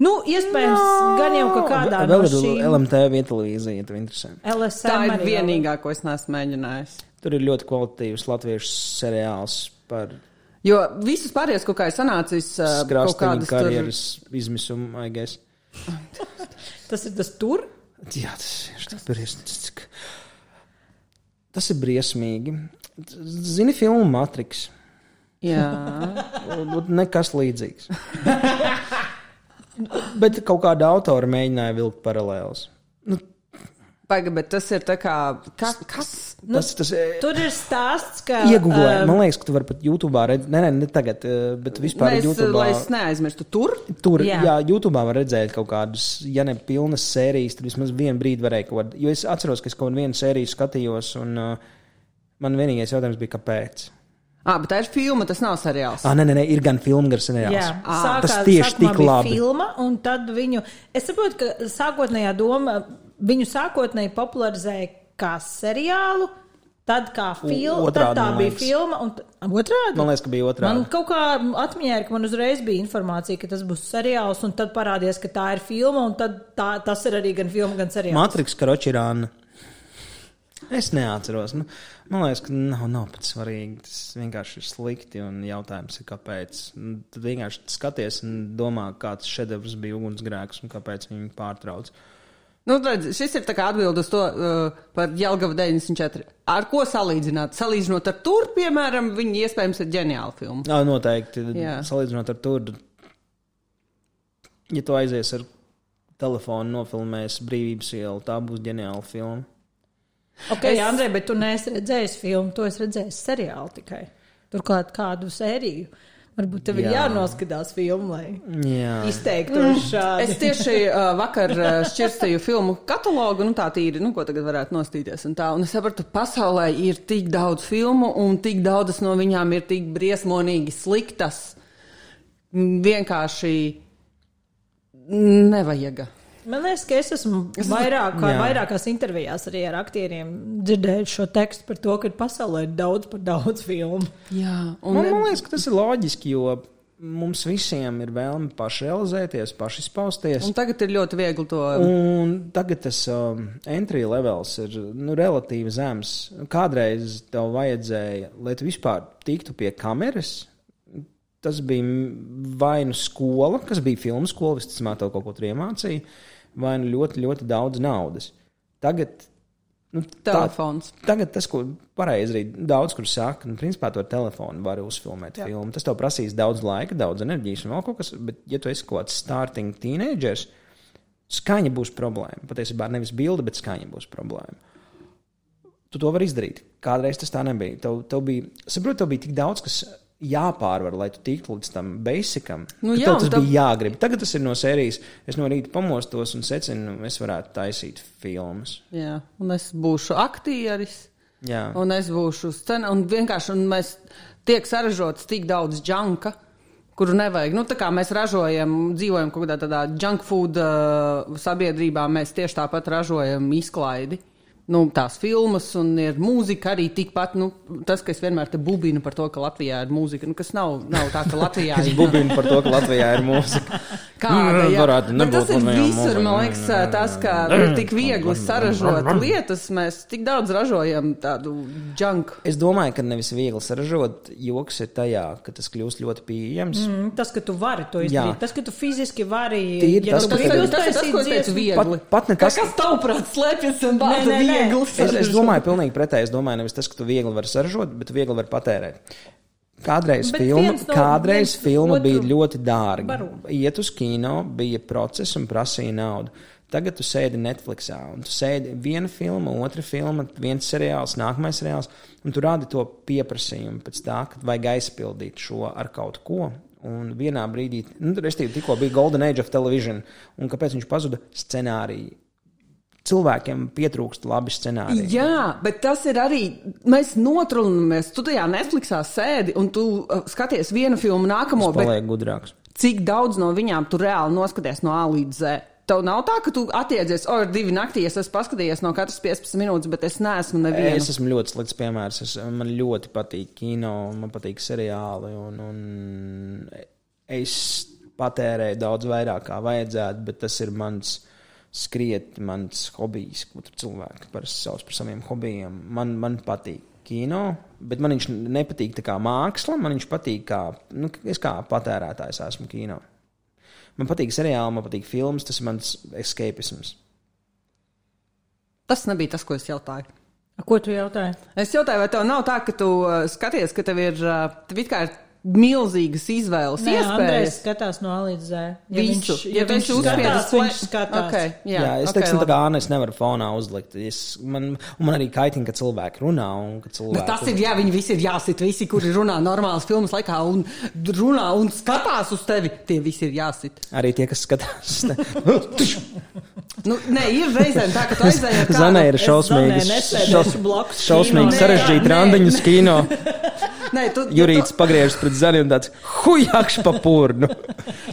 Nu, iespējams, no. gan jau ka kādā Vēl no ir šīm LMT vieta televīzija, ja tev interesē. LSM tā ir vienīgā, ko es neesmu mēģinājis. Tur ir ļoti kvalitatīvs latviešu seriāls par Jo visas pārējās, ko kā ir sanācis, kaut skrāsteņu kādas tur. karjeras izmisumu, I guess. [LAUGHS] Tas ir tas tur. Jā, tas ir tā briesmīgi. Tas ir briesmīgi. Zini filmu Matrix? Jā, [LAUGHS] Nekas līdzīgs. [LAUGHS] Bet kaut kāda autora mēģināja vilkt paralēlus. Nu, Paga, bet tas ir tā kā. Kas? kas? tas, tas ir Tur ir stāsts, ka. Iegūlē, um, man liekas, ka tu vari pat YouTube redzēt, nē, nē, ne tagad, eh, bet vispār Nē, es, YouTube. lai es neaizmirstu tur. Tur, Jā. jā, jā YouTube var redzēt kaut kādus, ja ne pilnas sērijas, tad vismaz vienu brīdi varēja kaut kādu. Jo es atceros, ka es kaut kādu vienu sēriju skatījos, un uh, man vienīgais jautājums bija, kāpēc. Ah, bet tā ir filma, tas nav seriāls. Ah, nē, nē, nē, ir gan filma, gan seriāls. Jā, Ā, sākā, tas tieši tik labi. Filma, un tad viņu, es saprotu, ka sākotnējā doma, viņu sākotnēji popularizēja kā seriālu, Tad, kā filma, tad tā bija filma. Un, otrādi? Man liekas, ka bija otrādi. Man kaut kā atmiņā ir, ka man uzreiz bija informācija, ka tas būs seriāls, un tad parādījās, ka tā ir filma, un tad tā, tas ir arī gan filma, gan seriāls. Matriks, Karočirāna. Es neatceros. Nu, man liekas, ka nav, nav pat svarīgi. Tas vienkārši ir slikti. Un jautājums ir, kāpēc. Nu, Tad vienkārši skaties un domā, kāds šedevrs bija ugunsgrēks un kāpēc viņi pārtrauc. Nu, redz, šis ir tā kā atbild uz to uh, par Jelgavu 94. Ar ko salīdzināt? Salīdzinot ar tur, piemēram, viņi iespējams ir ģeniāla filma. Jā, noteikti. Jā. Salīdzinot ar to, ja tu aizies ar telefonu, nofilmēs brīvības ielu, tā būs ģeniāla filma. Ok, es... Andrej, bet tu neesi redzējis filmu, to es redzēju seriālu tikai. Turklāt kādu sēriju. Varbūt tev ir Jā. jānoskatās filmu, lai Jā, izteiktos šādi. Es tieši uh, vakar uh, šķirstīju filmu katalogu, nu tā tīri, nu ko tagad varētu nostīties. Un, tā, un es sapratu, pasaulē ir tik daudz filmu, un tik daudzas no viņām ir tik briesmonīgi sliktas. Mm, Vienkārši nevajag. Man liekas, ka es esmu vairāk, Jā. vairākās intervijās arī ar aktieriem dzirdējis šo tekstu par to, ka pasaulē ir daudz par daudz filmu. Jā, man, un man liekas, ka tas ir loģiski, jo mums visiem ir vēlme pašrealizēties, pašizpausties. Un tagad ir ļoti viegli to. Un tagad tas um, entry levels ir nu, relatīvi zems. Kādreiz tev vajadzēja, lai tu vispār tiktu pie kameras. Tas bija vai nu skola, kas bija filmu skola, visticamāk, kaut ko tur iemācīja, vai nu ļoti, ļoti daudz naudas. Tagad, nu, tā, Telefons. tagad tas, ko pareizi arī daudz kur saka, nu, principā to telefonu var uzfilmēt Jā. filmu. Tas tev prasīs daudz laika, daudz enerģijas un vēl kaut kas, bet, ja tu esi kaut kāds starting teenagers, skaņa būs problēma. Patiesībā nevis bilde, bet skaņa būs problēma. Tu to vari izdarīt. Kādreiz tas tā nebija. Tev, tev bija, saprot, tev bija tik daudz, kas jāpārvar, lai tu tiktu līdz tam basicam. Nu jā, tas tev- bija jāgrib. Tagad tas ir no sērijas. Es no rīta pamostos un secinu, es varētu taisīt filmas. Jā, un es būšu aktieris. Jā. Un es būšu scenā, un vienkārši un mēs tiek saražots tik daudz džanka, kuru nevajag. Nu, tā kā mēs ražojam, dzīvojam kaut kādā tādā junk food uh, sabiedrībā, mēs tieši tāpat ražojam izklaidi. Nu, tās filmas un ir mūzika arī tikpat. Nu, tas, ka es vienmēr te bubinu par to, ka Latvijā ir mūzika, nu, kas nav, nav tā, ka Latvijā [LAUGHS] Es ir bubinu par to, ka Latvijā ir mūzika. Kāda, Mm, jā. varētu Bet nebūt tas ir visur, man liekas, tas, ka ir tik viegli saražot lietas, mēs tik daudz ražojam tādu junk. Es domāju, ka nevis viegli saražot, joks ir tajā, ka tas kļūst ļoti pieejams. Mm. Tas, ka tu vari to Jā. izdarīt, tas, ka tu fiziski vari. Tīri ja tas, tu ka gribi tev- Tas ir tas, ko es teicu, dziesmu- viegli. Pat- pat ne Kā tas- Kas tavuprāt slēpjas un Nē, bāda nē, nē. Viegli? Es, es domāju, pilnīgi pretēji. Es domāju, nevis tas, ka tu viegli vari saražot, bet tu viegli vari patērēt. Kādreiz, Bet filma, no- kādreiz filma bija ļoti dārga. baru. Iet uz kino, bija process un prasīja naudu. Tagad tu sēdi Netflixā, un tu sēdi viena filma, otra filma, viens seriāls, nākamais seriāls, un tu rādi to pieprasījumu pēc tā, ka vajag aizpildīt šo ar kaut ko. Un vienā brīdī, nu, restīvi, tikko bija Golden Age of Television, un kāpēc viņš pazuda scenāriju? Cilvēkiem pietrūkst labi scenāriji. Jā, bet tas ir arī. Mēs notrunāmies. Tu tajā Netflixā sēdi un tu uh, skaties vienu filmu, nākamo, Tas bet paliek gudrāks. cik daudz no viņām tu reāli noskaties no A līdz Z? Tev nav tā, ka tu attiecies, o, ir divi naktī, es esmu paskatījies no katras 15 minūtes, bet es neesmu nevienu. Es esmu ļoti slikts piemērs. Es, man ļoti patīk kino, man patīk seriāli. Un, un es patērēju daudz vairāk kā vajadzētu, bet tas ir mans skriet, mans hobijs, ko tur cilvēki parasti sauc par saviem hobijiem. Man, man patīk kino, bet man viņš nepatīk tā kā māksla. Man viņš patīk kā, nu, es kā patērētājs esmu kino. Man patīk seriāli, man patīk filmas, tas ir mans escapisms. Tas nebija tas, ko es jautāju. Ko tu jautāji? Es jautāju, vai tev nav tā, ka tu uh, skaties, ka tev ir, uh, tev ir milzīgas izvēles, Nē, Andrejs iespējas? skatās no A līdz Z. Visu. viņš, Ja tu viņš skatās, play- viņš skatās. Okay, Jā, jā es okay, teiktu, tā labi. kā Anna, es nevaru fonā uzlikt. Es, man, un man arī kaitina, ka cilvēki runā. Un, ka cilvēki, Bet tas ir, jā, viņi visi ir jāsit, visi, kuri runā normālas filmas laikā un runā un skatās uz tevi, tie visi ir jāsit. Arī tie, kas skatās. [LAUGHS] Nu, nē, ir reizēm tā, ka tu aizēji Zanē ir šausmīgi kino. sarežģīti randiņu nē. Nē, tu, Jurīts pagriežas pret zani un tāds hujakš pa purnu.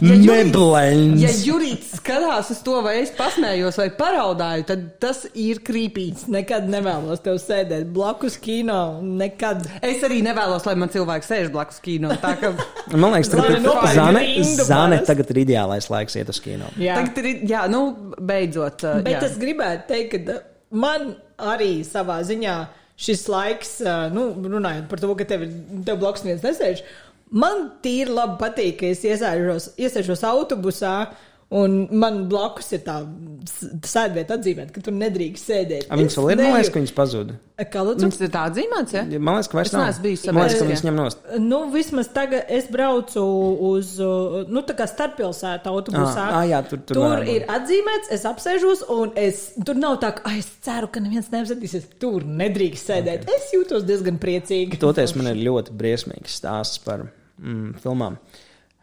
Ja Neblēns. Ja Jurīts skatās uz to, vai es pasmējos vai paraudāju, tad tas ir krīpīgs. Nekad nevēlos tev sēdēt blakus kino. Nekad. Es arī nevēlos, lai man cilvēks sēž blakus kino. Tā kā Man liekas, tagad Zane ir nopērk zane, zane tagad ir ideālais laiks iet uz kino. Jā. tagad ir, jā, nu, beidzot. uh, Bet jā. es gribētu teikt, ka man arī savā ziņā šis laiks, nu, runājot par to, ka tev, tev blakus neviens nesēž, man tīri labi patīk, ka es iesēžos autobusā. Un man blakus ir tā sēdvieta atzīmēta, ka tur nedrīkst sēdēt. Viņas vēl ir, man liekas, ka viņas pazuda. Viņas ir tā atzīmēts, ja? Man liekas, ka vairs Es nav. bijusi Man liekas, ka viņas ņem nost. Nu, vismaz tagad es braucu uz, uh, nu, tā kā starppilsētu autobusā. Ā, ā, jā, tur- tur tur ir atzīmēts, es apsēžos, un es, tur nav tā, ka "Ai, es ceru, ka neviens neapsēdīsies. Tur nedrīkst sēdēt. Okay. Es jūtos diezgan priecīgi. Toties man ir ļoti briesmīgs stāsts par mm, filmām.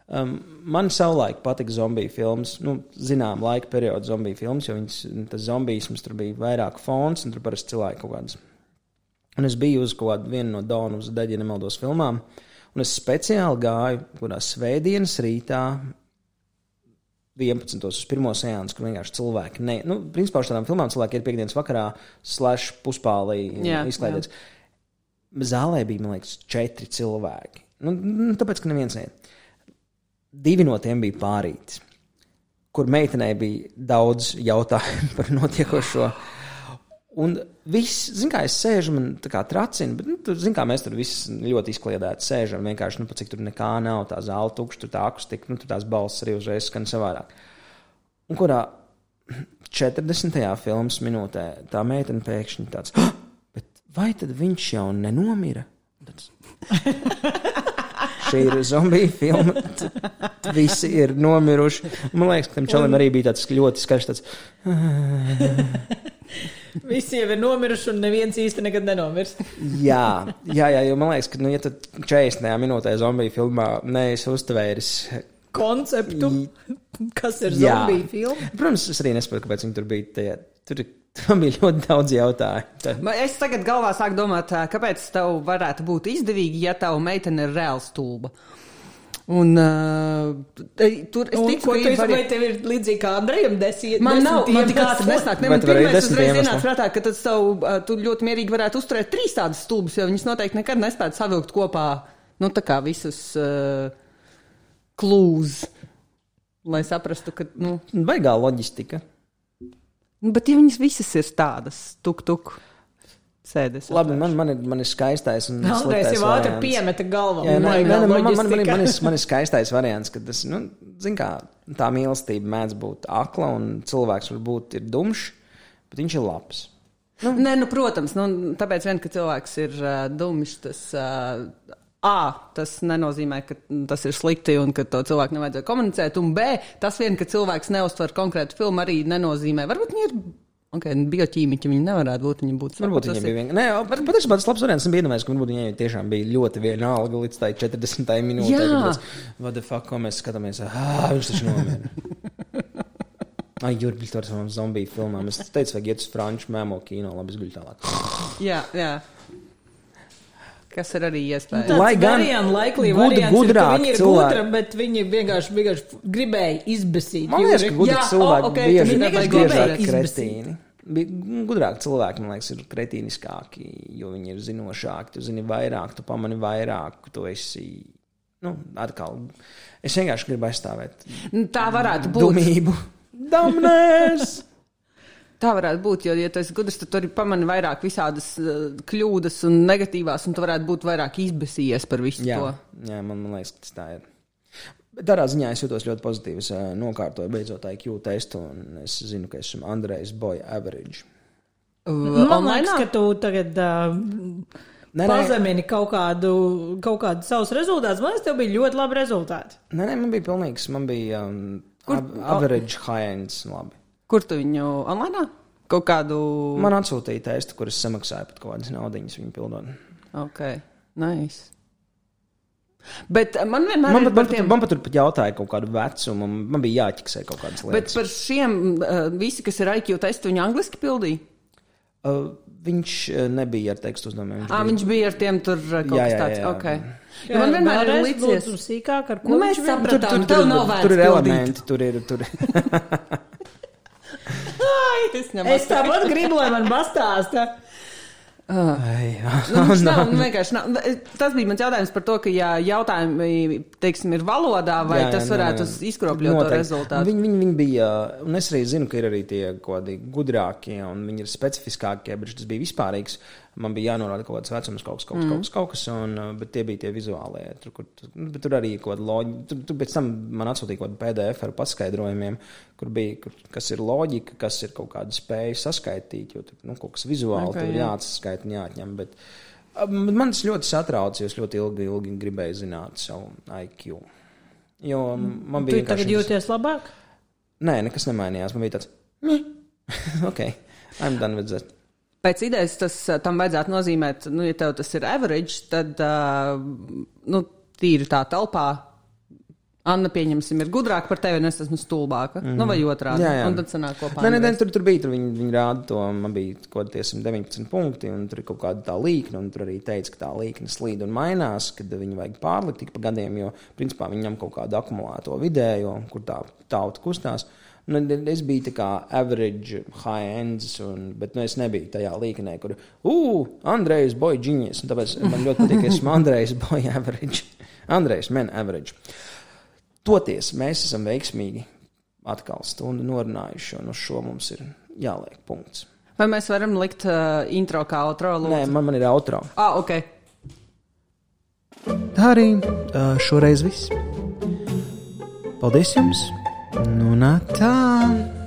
Um, man savulaik patika zombiju filmas, nu, zinām, laika perioda zombiju filmas, jo viņas, tas zombijisms tur bija vairāk fons, un tur parasti cilvēki kaut kādas. Un es biju uz kaut kādu vienu no Daunas daļu, ja nemaldos, filmām, un es speciāli gāju kādā svētdienas rītā. 11. uz pirmo sēnesi, kur vienkārši cilvēki. Ne, nu, principā uz tādām filmām cilvēki ir piekdienas vakarā, slash puspālī izklaidēts. Zālē bija, man liekas, četri cilvēki. Nu, nu, tāpēc, ka neviens neiet. Divi no tiem bija pārīti, kur meitenei bija daudz jautājumu [LAUGHS] par notiekošo. Un viss, zin kā es sēžu, man tā kā tracina, bet, nu, tur, zin kā mēs tur visi ļoti izkliedēti sēžam, vienkārši, nu, cik tur nekā nav, tā zāle tukša, tur tā akustika, nu, tur tās balss arī uzreiz skan savādāk. Un kurā [CLEARS THROAT] 40. filmas minūtē tā meitene pēkšņi tāds, "Ah, bet vai tad viņš jau nenomira? Tāds, [LAUGHS] Šī ir zombiju filma. t- t- Visi ir nomiruši. Man liekas, ka tam čalim arī bija tāds ļoti skaļš. Tāds, [LAUGHS] Visi jau ir nomiruši, un neviens īsti nekad nenomirs. [LAUGHS] jā, jā, jā, jo man liekas, ka, nu, ja tu 40. minūtē zombiju filmā neesi uztvēris Konceptu, kas ir zombiju filma. Protams, es arī nesaprotu, kāpēc viņi tur bija. Tajā, tur, [LAUGHS] tur bija ļoti daudz jautājumu. Tā- Man- Es tagad galvā sāku domāt, kāpēc tev varētu būt izdevīgi, ja tava meitene ir reāli stulba. Un uh, tur es Un, ticu, ko ka vari- vai tev ir līdzīgi kā Andrejam desmit? Man nav, man tik ātri nesnāk. Ne, man tev arī pirmais uzreiz ienāca prātā, ka tad savu, ā, tu ļoti mierīgi varētu uzturēt trīs tādas stulbas, jo viņas noteikti nekad nespētu savilkt kopā, nu, tā kā visus uh, klūz, lai saprastu, ka, nu, Baigā loģistika. Nu, bet ja viņas visas ir tādas, tuk, tuk, sēdes. Labi, man, man, ir, man ir skaistais un sliktais jau ātri piemeta galvā. Jā, nē, nē, man, man, man, man, man, ir, man ir skaistais variants, ka tas, nu, zin kā, tā mīlestība mēdz būt akla un cilvēks varbūt ir dumšs, bet viņš ir labs. Nu. Nē, nu, protams, nu, tāpēc vien, ka cilvēks ir uh, dumjš, tas, uh, A, tas nenozīmē, ka tas ir slikti un ka to cilvēku nevajadzētu komunicēt, un B, tas vien, ka cilvēks neuztver konkrētu filmu, arī nenozīmē. Varbūt viņi ir. Okay, bioķīmiķi viņi nevarētu būt. Viņi būtu Varbūt tas ir- bija vienkārši. Nē, pat- patiesībā tas labs variants. Es iedomājies, ka varbūt viņai tiešām bija ļoti vienalga līdz tai 40. minūtei. Jā. What the fuck, ko mēs skatāmies? Ah, viņš taču nomira. [LAUGHS] Ai, Jurgis, tur savām zombiju filmām. Es teicu, vajag iet uz franču mēmo kino, labi, es guļu tālāk. Jā, jā. Kas ir arī iespējams. Tāds Lai gan variant, laiklī gud- variants ir, gudrāk viņi ir cilvēki. gudri, bet viņi vienkārši, vienkārši gribēja izbesīt. Man liekas, ka gudri Jā, cilvēki o, ok, bieži, vienkārši biežāk kretīni. Bi- Gudrāki cilvēki, man liekas, ir kretīniskāki, jo viņi ir zinošāki, tu zini vairāk, tu pamani vairāk, tu esi. Nu, atkal, es vienkārši gribu aizstāvēt Nu, Tā varētu būt. dumību. [LAUGHS] Damnēs! Tā varētu būt, jo, ja tu esi gudrs, tad tu arī pamani vairāk visādas uh, kļūdas un negatīvās, un tu varētu būt vairāk izbēsījies par visu jā, to. jā man, man liekas, ka tas tā ir. Bet tādā ziņā es jūtos ļoti pozitīvi. Es ā, nokārtoju beidzot IQ testu, un es zinu, ka esmu Andrejs Boja average. Uh, Man online? liekas, ka tu tagad uh, Nē, pazemini kaut kādu, kaut kādu savus rezultātus. Man liekas, tev bija ļoti labi rezultāti. Nē, nē, man bija pilnīgs, man bija um, Kur- ab, average high-ends. Labi. Kur tu viņu online? Kaut kādu. Man atsūtīja testu, kuras samaksāja pat kaut kādas naudas viņu pildot. Ok, nice. Bet uh, man vienmēr Man ir man, tiem. man pat tur pat jautāja kaut kādu vecumu, man, bija jāķiksē kaut kādas Bet lietas. par šiem uh, visi, kas ir IQ testu, viņi angliski pildīja. Uh, viņš uh, nebija ar tekstu uzdevumiem. Ah, viņš bija ar tiem tur kaut Jā, kas jā, tāds. jā. Okay. Jo man vienmēr ir Vēlreiz licies. lūdzu sīkāk, ar ko Nu, mēs viņš bija. sapratām, Tur, tur, tur, tur, tur ir elementi, tur ir. Tur... [LAUGHS] Es Es tāpat gribu, lai man pastāsta. Ai. Nu, [LAUGHS] nav, nu, vienkārši nav. Tas bija mans jautājums par to, ka, ja jautājumi, teiksim, ir valodā, vai jā, jā, tas varētu jā, jā. izkropļot to rezultātu. Viņi, viņi, viņi bija, un es arī zinu, ka ir arī tie gudrākie, un viņi ir specifiskākie, bet tas bija vispārīgs. Man bija jānorāda kaut kāds vecums, kaut kas, kaut kas, mm. kaut kas, kaut kas un, uh, bet tie bija tie vizuālie. Tur, kur, nu, bet tur arī kaut kāda loģika. Tur, tur pēc tam man atsūtīja kaut kādu PDF ar paskaidrojumiem, kur bija, kur, kas ir loģika, kas ir kaut kāda spēja saskaitīt, jo tur nu, kaut kas vizuāli okay, tur jā. jāatskaita un jāatņem. Bet, um, man tas ļoti satrauc, jo es ļoti ilgi, ilgi gribēju zināt savu IQ. Jo man bija. Tu tagad jūties labāk? Nē, nekas nemainījās. Man bija tāds, [LAUGHS] ok, I'm done with that. Pēc idejas tas tam vajadzētu nozīmēt, nu, ja tev tas ir average, tad, uh, nu, tīri tā telpā. Anna, pieņemsim, ir gudrāka par tevi, un es esmu stulbāka. Mm. Nu, vai otrādi. Jā, jā. Un tad sanāk kopā. Nē, nē, nē, tur, tur bija, tur viņi, viņi rāda to, man bija kaut kādi 119 punkti, un tur ir kaut kāda tā līkne, un tur arī teica, ka tā līkne slīd un mainās, kad viņi vajag pārlikt tik pa gadiem, jo, principā, viņi ņem kaut kādu akumulēto vidējo, kur tā tauta kustās. Nu, es biju tā kā average, high ends, un, bet nu, es nebiju tajā līnijā, kur, uh, Andrejs, boy, genius. Tāpēc man ļoti patīk, ka esmu [LAUGHS] Andrejs, boy, average. Andrejs, man, average. Toties mēs esam veiksmīgi atkal stundu norunājuši, un uz šo mums ir jāliek punkts. Vai mēs varam likt uh, intro kā outro? Lūdzu? Nē, man, man ir outro. Ah, ok. Tā arī uh, šoreiz viss. Paldies jums! Nu, nā, tā!